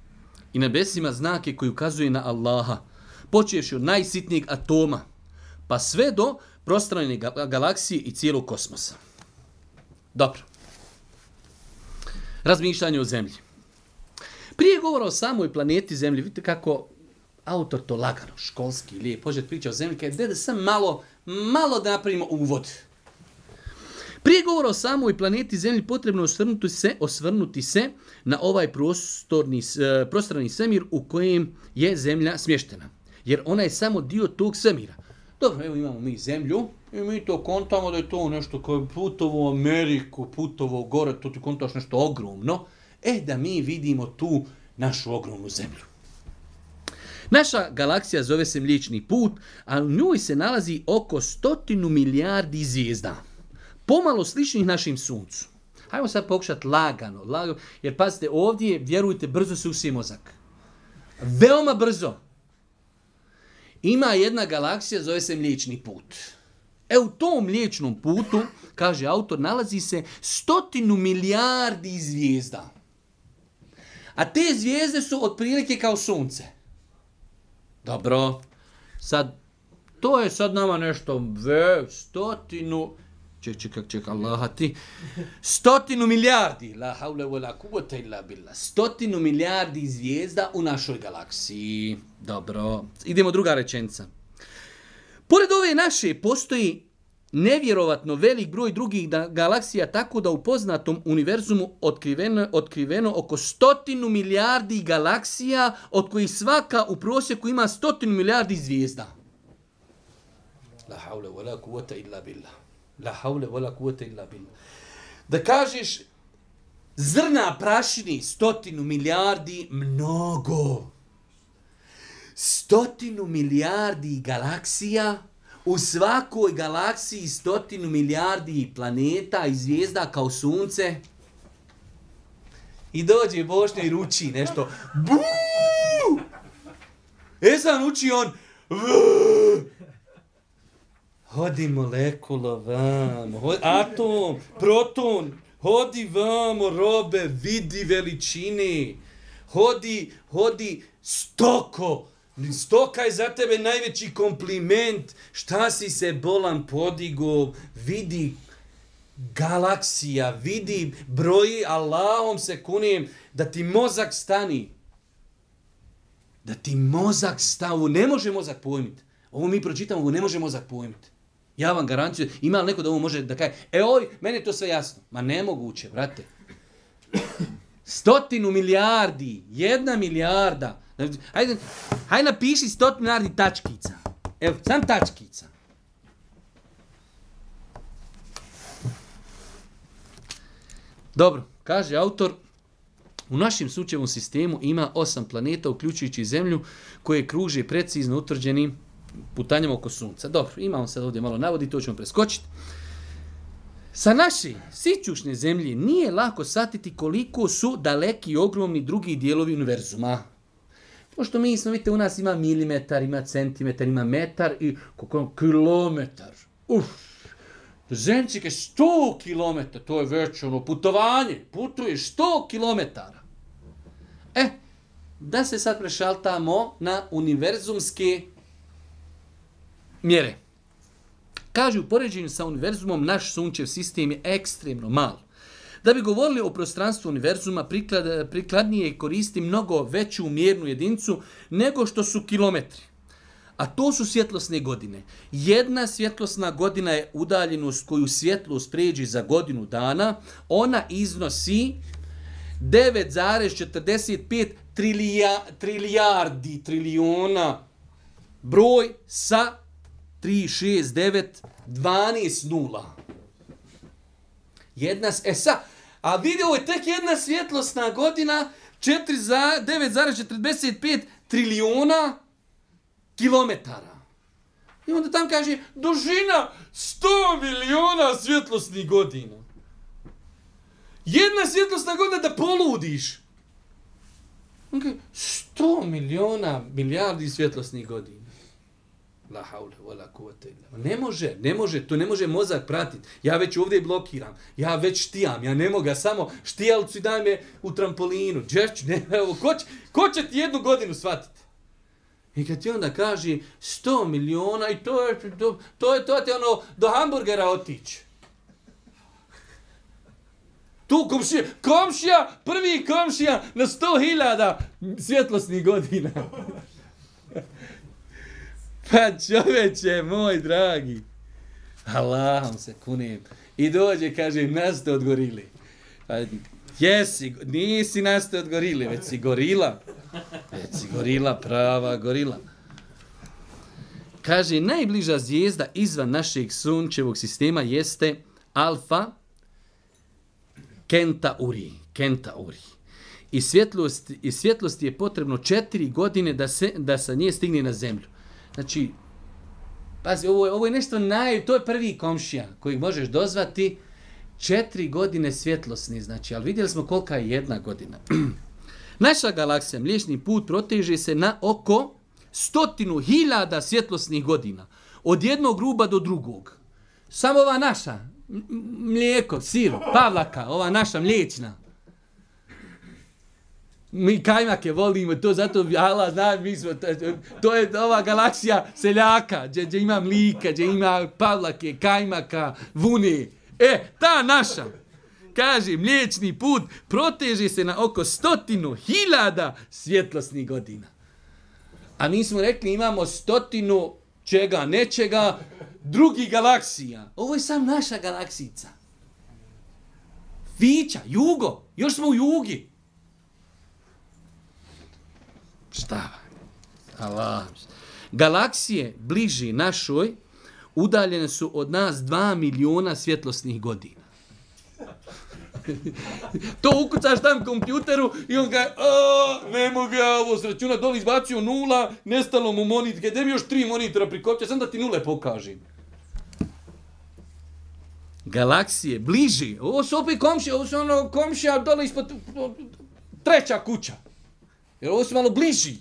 i na besima znake koji ukazuje na Allaha, počeš od najsitnijeg atoma, pa sve do prostranjene galaksije i cijelog kosmosa. Dobro. Razmišljanje o zemlji. Prije govora o samoj planeti Zemlji, vidite kako autor to lagano, školski, lijep, požet priča o Zemlji, kada je sam malo, malo da napravimo uvod. Prije govora o samoj planeti Zemlji potrebno osvrnuti se, osvrnuti se na ovaj prostorni, e, prostorni svemir u kojem je Zemlja smještena. Jer ona je samo dio tog svemira. Dobro, evo imamo mi zemlju i mi to kontamo da je to nešto koje putovo u Ameriku, putovo gore, to ti kontaš nešto ogromno. Eh, da mi vidimo tu našu ogromnu zemlju. Naša galaksija zove se Mliječni put, a u njoj se nalazi oko stotinu milijardi zvijezda. Pomalo sličnih našim suncu. Hajmo sad pokušati lagano, lagano. Jer pazite, ovdje, vjerujte, brzo se usije mozak. Veoma brzo. Ima jedna galaksija, zove se Mliječni put. E u tom Mliječnom putu, kaže autor, nalazi se stotinu milijardi zvijezda. A te zvijezde su otprilike kao sunce. Dobro. Sad, to je sad nama nešto ve, stotinu, ček, ček, ček, ček, Allaha ti, stotinu milijardi, la havle vola kuvota illa billa, stotinu milijardi zvijezda u našoj galaksiji. Dobro. Idemo druga rečenca. Pored ove naše postoji nevjerovatno velik broj drugih galaksija tako da u poznatom univerzumu otkriveno, otkriveno oko stotinu milijardi galaksija od kojih svaka u prosjeku ima stotinu milijardi zvijezda. La haule wa la kuvata illa billah. La haule wa la kuvata illa billah. Da kažeš zrna prašini stotinu milijardi mnogo. Stotinu milijardi galaksija mnogo u svakoj galaksiji stotinu milijardi planeta i zvijezda kao sunce. I dođe Bošnja i ruči nešto. Buuu! E sam ruči on. Hodi molekula vam. Hodi atom, proton. Hodi vam, robe, vidi veličine. Hodi, hodi stoko. Stoko. Stoka je za tebe najveći kompliment. Šta si se bolan podigo, vidi galaksija, vidi broji, Allahom se kunijem, da ti mozak stani. Da ti mozak stavu, ne može mozak pojmit. Ovo mi pročitamo, ovo ne može mozak pojmit. Ja vam garancijujem, ima li neko da ovo može da kaje? E oj, meni je to sve jasno. Ma nemoguće, vrate. Stotinu milijardi, jedna milijarda, Hajde, znači, hajde napiši stot milijardi tačkica. Evo, sam tačkica. Dobro, kaže autor, u našem sučevom sistemu ima osam planeta, uključujući Zemlju, koje kruže precizno utvrđenim putanjem oko Sunca. Dobro, imamo sad ovdje malo navodi, to ćemo preskočiti. Sa naše sićušne zemlje nije lako satiti koliko su daleki i ogromni drugi dijelovi univerzuma. Pošto mi smo, vidite, u nas ima milimetar, ima centimetar, ima metar i koliko kilometar. Uf, zemčik je sto kilometar, to je već ono putovanje, putuje sto kilometara. E, da se sad prešaltamo na univerzumske mjere. Kaže, u poređenju sa univerzumom, naš sunčev sistem je ekstremno mal. Da bi govorili o prostranstvu univerzuma, priklad, prikladnije koristi mnogo veću mjernu jedincu nego što su kilometri. A to su svjetlosne godine. Jedna svjetlosna godina je udaljenost koju svjetlost pređe za godinu dana. Ona iznosi 9,45 trilija, trilijardi, trilijona broj sa 3, 6, 9, 12, 0. Jedna, e sad, A vidio je tek jedna svjetlosna godina 9,45 trilijuna kilometara. I onda tam kaže, dužina 100 miliona svjetlosnih godina. Jedna svjetlosna godina da poludiš. On kaže, 100 miliona milijardi svjetlosnih godina. La haule, vola kuvate illa. Ne može, ne može, to ne može mozak pratiti. Ja već ovdje blokiram, ja već štijam, ja ne mogu, ja samo štijalcu i daj me u trampolinu. Džeću, ne, evo, ko će, ko će ti jednu godinu shvatiti? I kad ti onda kaže 100 miliona i to je, to, to je, to ti ono, do hamburgera otići. Tu komšija, komšija, prvi komšija na 100 hiljada svjetlosnih godina. Pa čoveče, moj dragi. Allahom se kunim. I dođe, kaže, nasto od gorili. Pa, jesi, nisi nasto od gorili, već si gorila. Već si gorila, prava gorila. Kaže, najbliža zvijezda izvan našeg sunčevog sistema jeste Alfa Kentauri. Kentauri. I svjetlost, i svjetlost je potrebno četiri godine da, se, da sa nje stigne na zemlju. Znači, pazi, ovo je, ovo je nešto naj... To je prvi komšija kojeg možeš dozvati četiri godine svjetlosni, znači, ali vidjeli smo kolika je jedna godina. Naša galaksija Mliješni put proteže se na oko stotinu hiljada svjetlosnih godina. Od jednog ruba do drugog. Samo ova naša, mlijeko, sir, pavlaka, ova naša mliječna mi kajmake volimo, to zato, ala, znaš, mi smo, to, to je ova galaksija seljaka, gdje, gdje imam lika, gdje ima pavlake, kajmaka, vune. E, ta naša, kaže, mliječni put proteže se na oko stotinu hiljada svjetlosnih godina. A mi smo rekli imamo stotinu čega, nečega, drugi galaksija. Ovo je sam naša galaksica. Fića, jugo, još smo u jugi. Šta? Allah. Galaksije bliži našoj udaljene su od nas 2 miliona svjetlosnih godina. to ukucaš tam kompjuteru i on kaže, a, ne mogu ja ovo sračunat, doli izbacio nula, nestalo mu monitor, gdje bi još tri monitora prikopća, sam da ti nule pokažem. Galaksije, bliži, ovo su opet komši, ovo su ono komši, a dole ispod treća kuća. Jer ovo su malo bliži.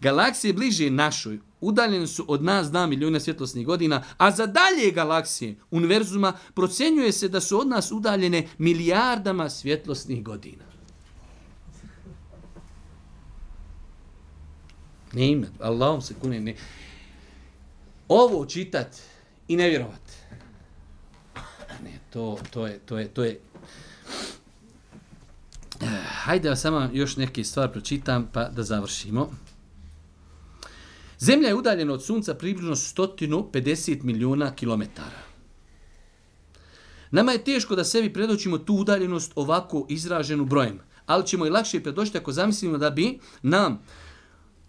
Galaksije bliže našoj, udaljene su od nas 2 milijuna svjetlosnih godina, a za dalje galaksije, univerzuma, procenjuje se da su od nas udaljene milijardama svjetlosnih godina. Ne ime, Allahom se kune, ne. Ovo čitat i ne vjerovat. Ne, to, to, je, to, je, to je Hajde, samo još neke stvari pročitam pa da završimo. Zemlja je udaljena od Sunca približno 150 milijuna kilometara. Nama je teško da sebi predoćimo tu udaljenost ovako izraženu brojem, ali ćemo i lakše predoći ako zamislimo da bi nam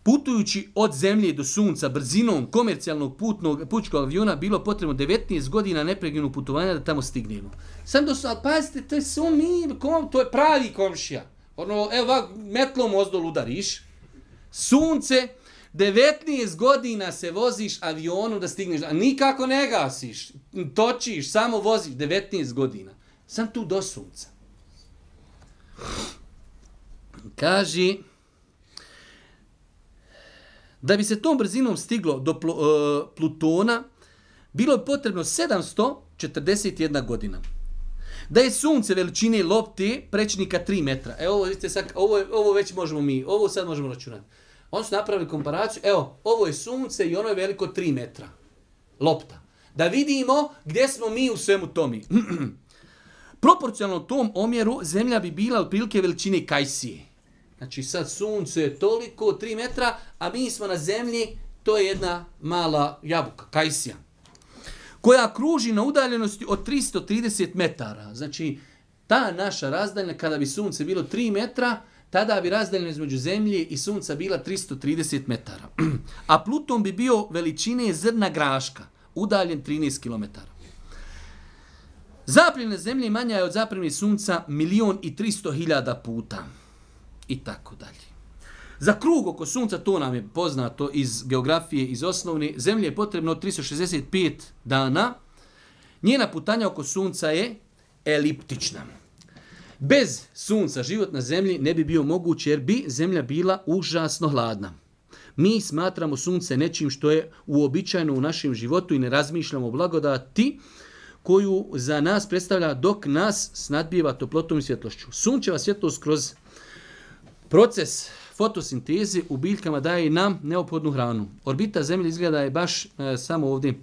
putujući od zemlje do sunca brzinom komercijalnog putnog pučkog aviona bilo potrebno 19 godina nepregljenog putovanja da tamo stignemo. Sam do sad, pazite, to je su mi, kom, to je pravi komšija. Ono, evo, va, metlom ozdol udariš. Sunce, 19 godina se voziš avionu da stigneš, a nikako ne gasiš, točiš, samo voziš 19 godina. Sam tu do sunca. Kaži, da bi se tom brzinom stiglo do pl uh, e, Plutona, bilo je potrebno 741 godina. Da je sunce veličine lopte prečnika 3 metra. Evo, ovo, vidite, sad, ovo, ovo već možemo mi, ovo sad možemo računati. Oni su napravili komparaciju, evo, ovo je sunce i ono je veliko 3 metra. Lopta. Da vidimo gdje smo mi u svemu tomi. Proporcionalno tom omjeru zemlja bi bila otprilike veličine Kajsije. Znači sad sunce je toliko, 3 metra, a mi smo na zemlji, to je jedna mala jabuka, kajsija, koja kruži na udaljenosti od 330 metara. Znači, ta naša razdaljna, kada bi sunce bilo 3 metra, tada bi razdaljna između zemlje i sunca bila 330 metara. A Pluton bi bio veličine zrna graška, udaljen 13 km. Zapljena zemlje manja je od zapremljene sunca milion i 300 hiljada puta i tako dalje. Za krug oko sunca, to nam je poznato iz geografije, iz osnovne, zemlje je potrebno 365 dana. Njena putanja oko sunca je eliptična. Bez sunca život na zemlji ne bi bio moguć jer bi zemlja bila užasno hladna. Mi smatramo sunce nečim što je uobičajeno u našem životu i ne razmišljamo blagodati koju za nas predstavlja dok nas snadbijeva toplotom i svjetlošću. Sunčeva svjetlost kroz Proces fotosintezi u biljkama daje i nam neophodnu hranu. Orbita Zemlje izgleda je baš e, samo ovdje.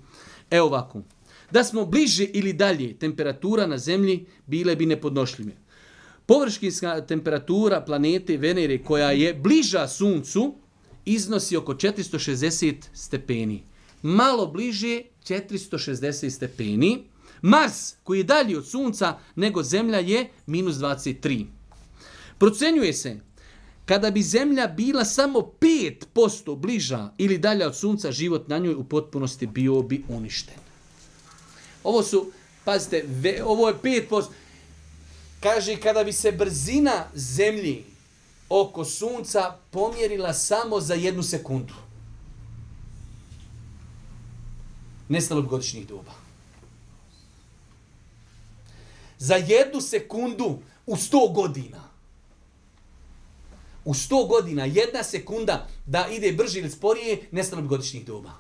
E ovako, da smo bliže ili dalje, temperatura na Zemlji bile bi nepodnošljive. Površkinska temperatura planete Venere koja je bliža Suncu iznosi oko 460 stepeni. Malo bliže 460 stepeni. Mars koji je dalji od Sunca nego Zemlja je minus 23. Procenjuje se Kada bi zemlja bila samo 5% bliža ili dalje od sunca, život na njoj u potpunosti bio bi uništen. Ovo su, pazite, ve, ovo je 5%. Kaže, kada bi se brzina zemlji oko sunca pomjerila samo za jednu sekundu. Nestalo bi godišnjih doba. Za jednu sekundu u 100 godina u 100 godina jedna sekunda da ide brže ili sporije, nestano bi godišnjih doba.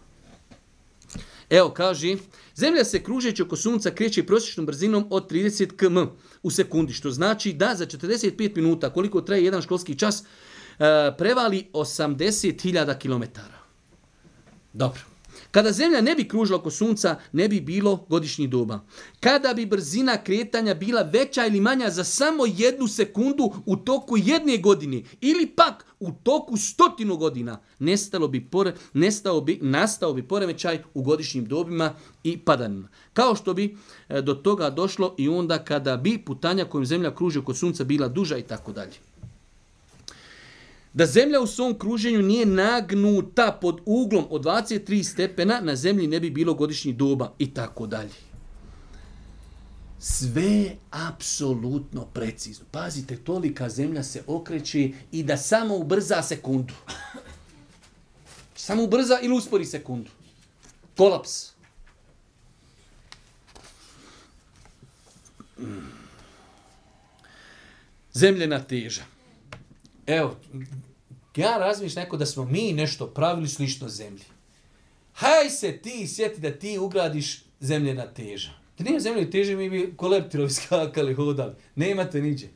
Evo, kaže, zemlja se kružeći oko sunca kreće prosječnom brzinom od 30 km u sekundi, što znači da za 45 minuta, koliko traje jedan školski čas, eh, prevali 80.000 km. Dobro. Kada zemlja ne bi kružila oko sunca, ne bi bilo godišnji doba. Kada bi brzina kretanja bila veća ili manja za samo jednu sekundu u toku jedne godine ili pak u toku stotinu godina, nestalo bi pore, nestao bi, nastao bi poremećaj u godišnjim dobima i padanima. Kao što bi e, do toga došlo i onda kada bi putanja kojim zemlja kruži oko sunca bila duža i tako dalje da zemlja u svom kruženju nije nagnuta pod uglom od 23 stepena, na zemlji ne bi bilo godišnji doba i tako dalje. Sve apsolutno precizno. Pazite, tolika zemlja se okreće i da samo ubrza sekundu. Samo ubrza ili uspori sekundu. Kolaps. Zemljena teža. Evo, ja razmišljam neko da smo mi nešto pravili slično zemlji. Haj se ti sjeti da ti ugradiš zemlje na teža. Da nije zemlje teže, mi bi kolertirovi skakali, hodali. Nemate niđe.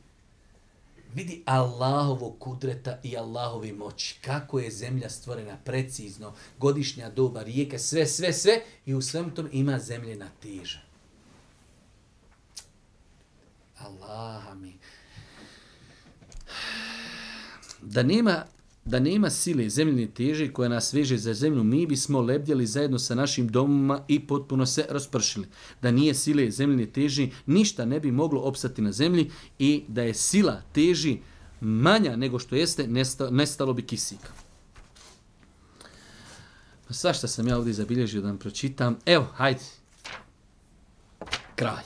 Vidi Allahovo kudreta i Allahovi moći. Kako je zemlja stvorena precizno, godišnja doba, rijeke, sve, sve, sve. I u svem tom ima zemlje na teža. Allaha mi. Da nema Da nema sile zemljine teže koja nas veže za zemlju, mi bismo lebdjeli zajedno sa našim domama i potpuno se raspršili. Da nije sile zemljine teže, ništa ne bi moglo opstati na zemlji i da je sila teži manja nego što jeste, nestalo bi kisika. Pa Sva što sam ja ovdje zabilježio da vam pročitam. Evo, hajde. Kraj.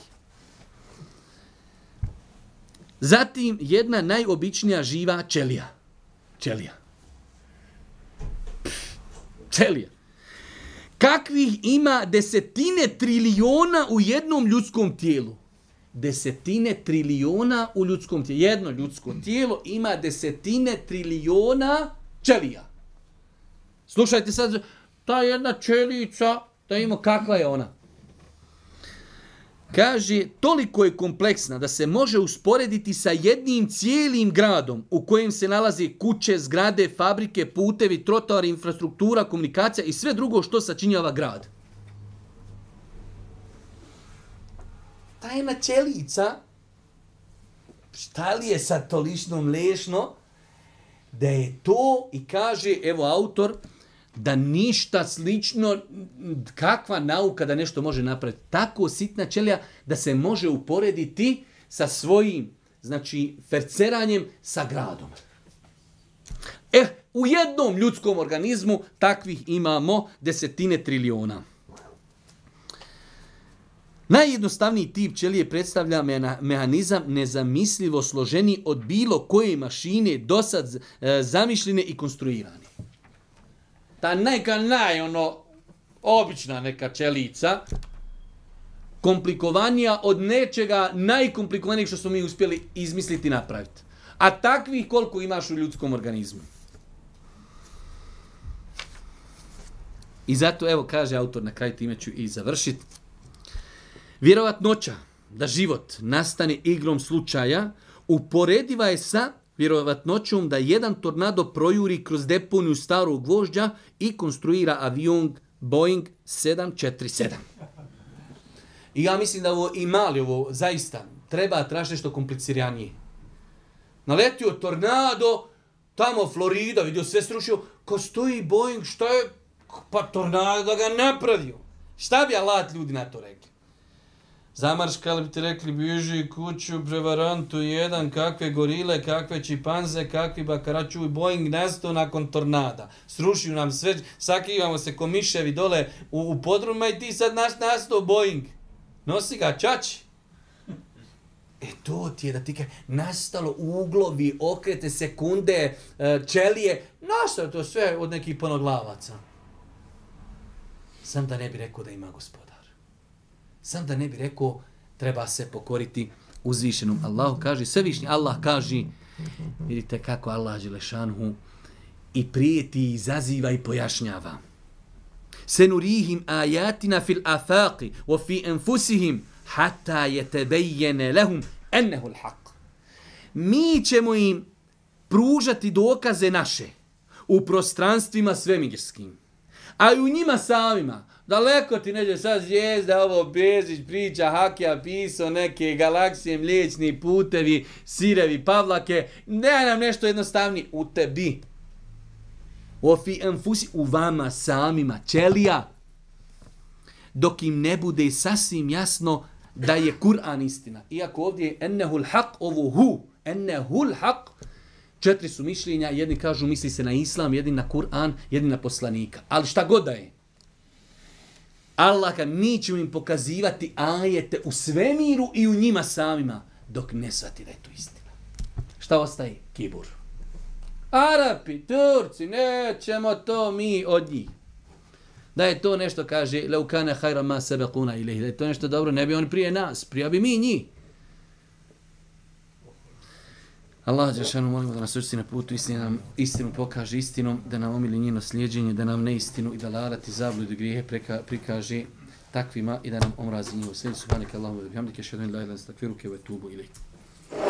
Zatim jedna najobičnija živa čelija. Čelija. Telija. Kakvih ima desetine trilijona u jednom ljudskom tijelu? Desetine trilijona u ljudskom tijelu. Jedno ljudsko tijelo ima desetine trilijona ćelija. Slušajte sad, ta jedna ćelica, da imamo kakva je ona kaže, toliko je kompleksna da se može usporediti sa jednim cijelim gradom u kojem se nalazi kuće, zgrade, fabrike, putevi, trotoari, infrastruktura, komunikacija i sve drugo što sačinjava grad. Ta jedna ćelica, šta li je sa to lišno mlešno, da je to, i kaže, evo autor, da ništa slično, kakva nauka da nešto može napraviti. Tako sitna ćelija da se može uporediti sa svojim, znači, ferceranjem sa gradom. E, eh, u jednom ljudskom organizmu takvih imamo desetine triliona. Najjednostavniji tip ćelije predstavlja mehanizam nezamislivo složeni od bilo koje mašine dosad e, zamišljene i konstruirane ta neka naj, ono, obična neka čelica, komplikovanija od nečega najkomplikovanijeg što smo mi uspjeli izmisliti i napraviti. A takvih koliko imaš u ljudskom organizmu? I zato, evo, kaže autor, na kraju time ću i završiti. Vjerovatnoća da život nastane igrom slučaja uporediva je sa vjerovatnoćom da jedan tornado projuri kroz deponiju starog gvožđa i konstruira avion Boeing 747. I ja mislim da ovo i mali ovo zaista treba tražiti nešto kompliciranije. Naletio tornado, tamo Florida, vidio sve srušio, ko stoji Boeing, šta je, pa tornado ga napravio. Šta bi alat ljudi na to rekli? Zamarškali bi ti rekli, bježi kuću, prevarantu, jedan, kakve gorile, kakve čipanze, kakvi bakaraču, Boeing nesto nakon tornada. Srušio nam sve, sakivamo se ko miševi dole u, u podruma i ti sad naš nesto Boeing. Nosi ga, čač. E to ti je da ti kaj, nastalo uglovi, okrete, sekunde, čelije, e, nastalo to sve od nekih ponoglavaca. Sam da ne bi rekao da ima gospod sam da ne bi rekao treba se pokoriti uzvišenom Allahu kaže sve višnji Allah kaže vidite kako Allah Đelešanhu i prijeti i zaziva i pojašnjava senurihim ajatina fil afaqi wa fi enfusihim hatta yatabayyana lahum annahu alhaq mi ćemo im pružati dokaze naše u prostranstvima svemirskim a i u njima samima Daleko ti neđe, sad zvijezda, ovo Bezić priča, Hakija pisao neke galaksije, mliječni putevi, sirevi, pavlake. Ne nam nešto jednostavni u tebi. U ofi enfusi, u vama samima, ćelija. Dok im ne bude sasvim jasno da je Kur'an istina. Iako ovdje je ennehul haq, ovo hu, ennehul haq, Četiri su mišljenja, jedni kažu misli se na islam, jedni na Kur'an, jedni na poslanika. Ali šta god da je, Allah ka mi ćemo im pokazivati ajete u svemiru i u njima samima, dok ne svati da je to istina. Šta ostaje? Kibur. Arapi, Turci, nećemo to mi od njih. Da je to nešto, kaže, leukane hajra ma sebe kuna ili da je to nešto dobro, ne bi oni prije nas, prija bi mi njih. Allah Đešanu molimo da nas učiti na putu istinu, nam istinu pokaže istinom, da nam omili njeno slijedženje, da nam neistinu i da lalati zabludu grijehe preka, prikaže takvima i da nam omrazi njeno slijedženje. Subhani ka Allahu, da bihamdike, šedun ilaj, da nas takviruke, ve tubu ili.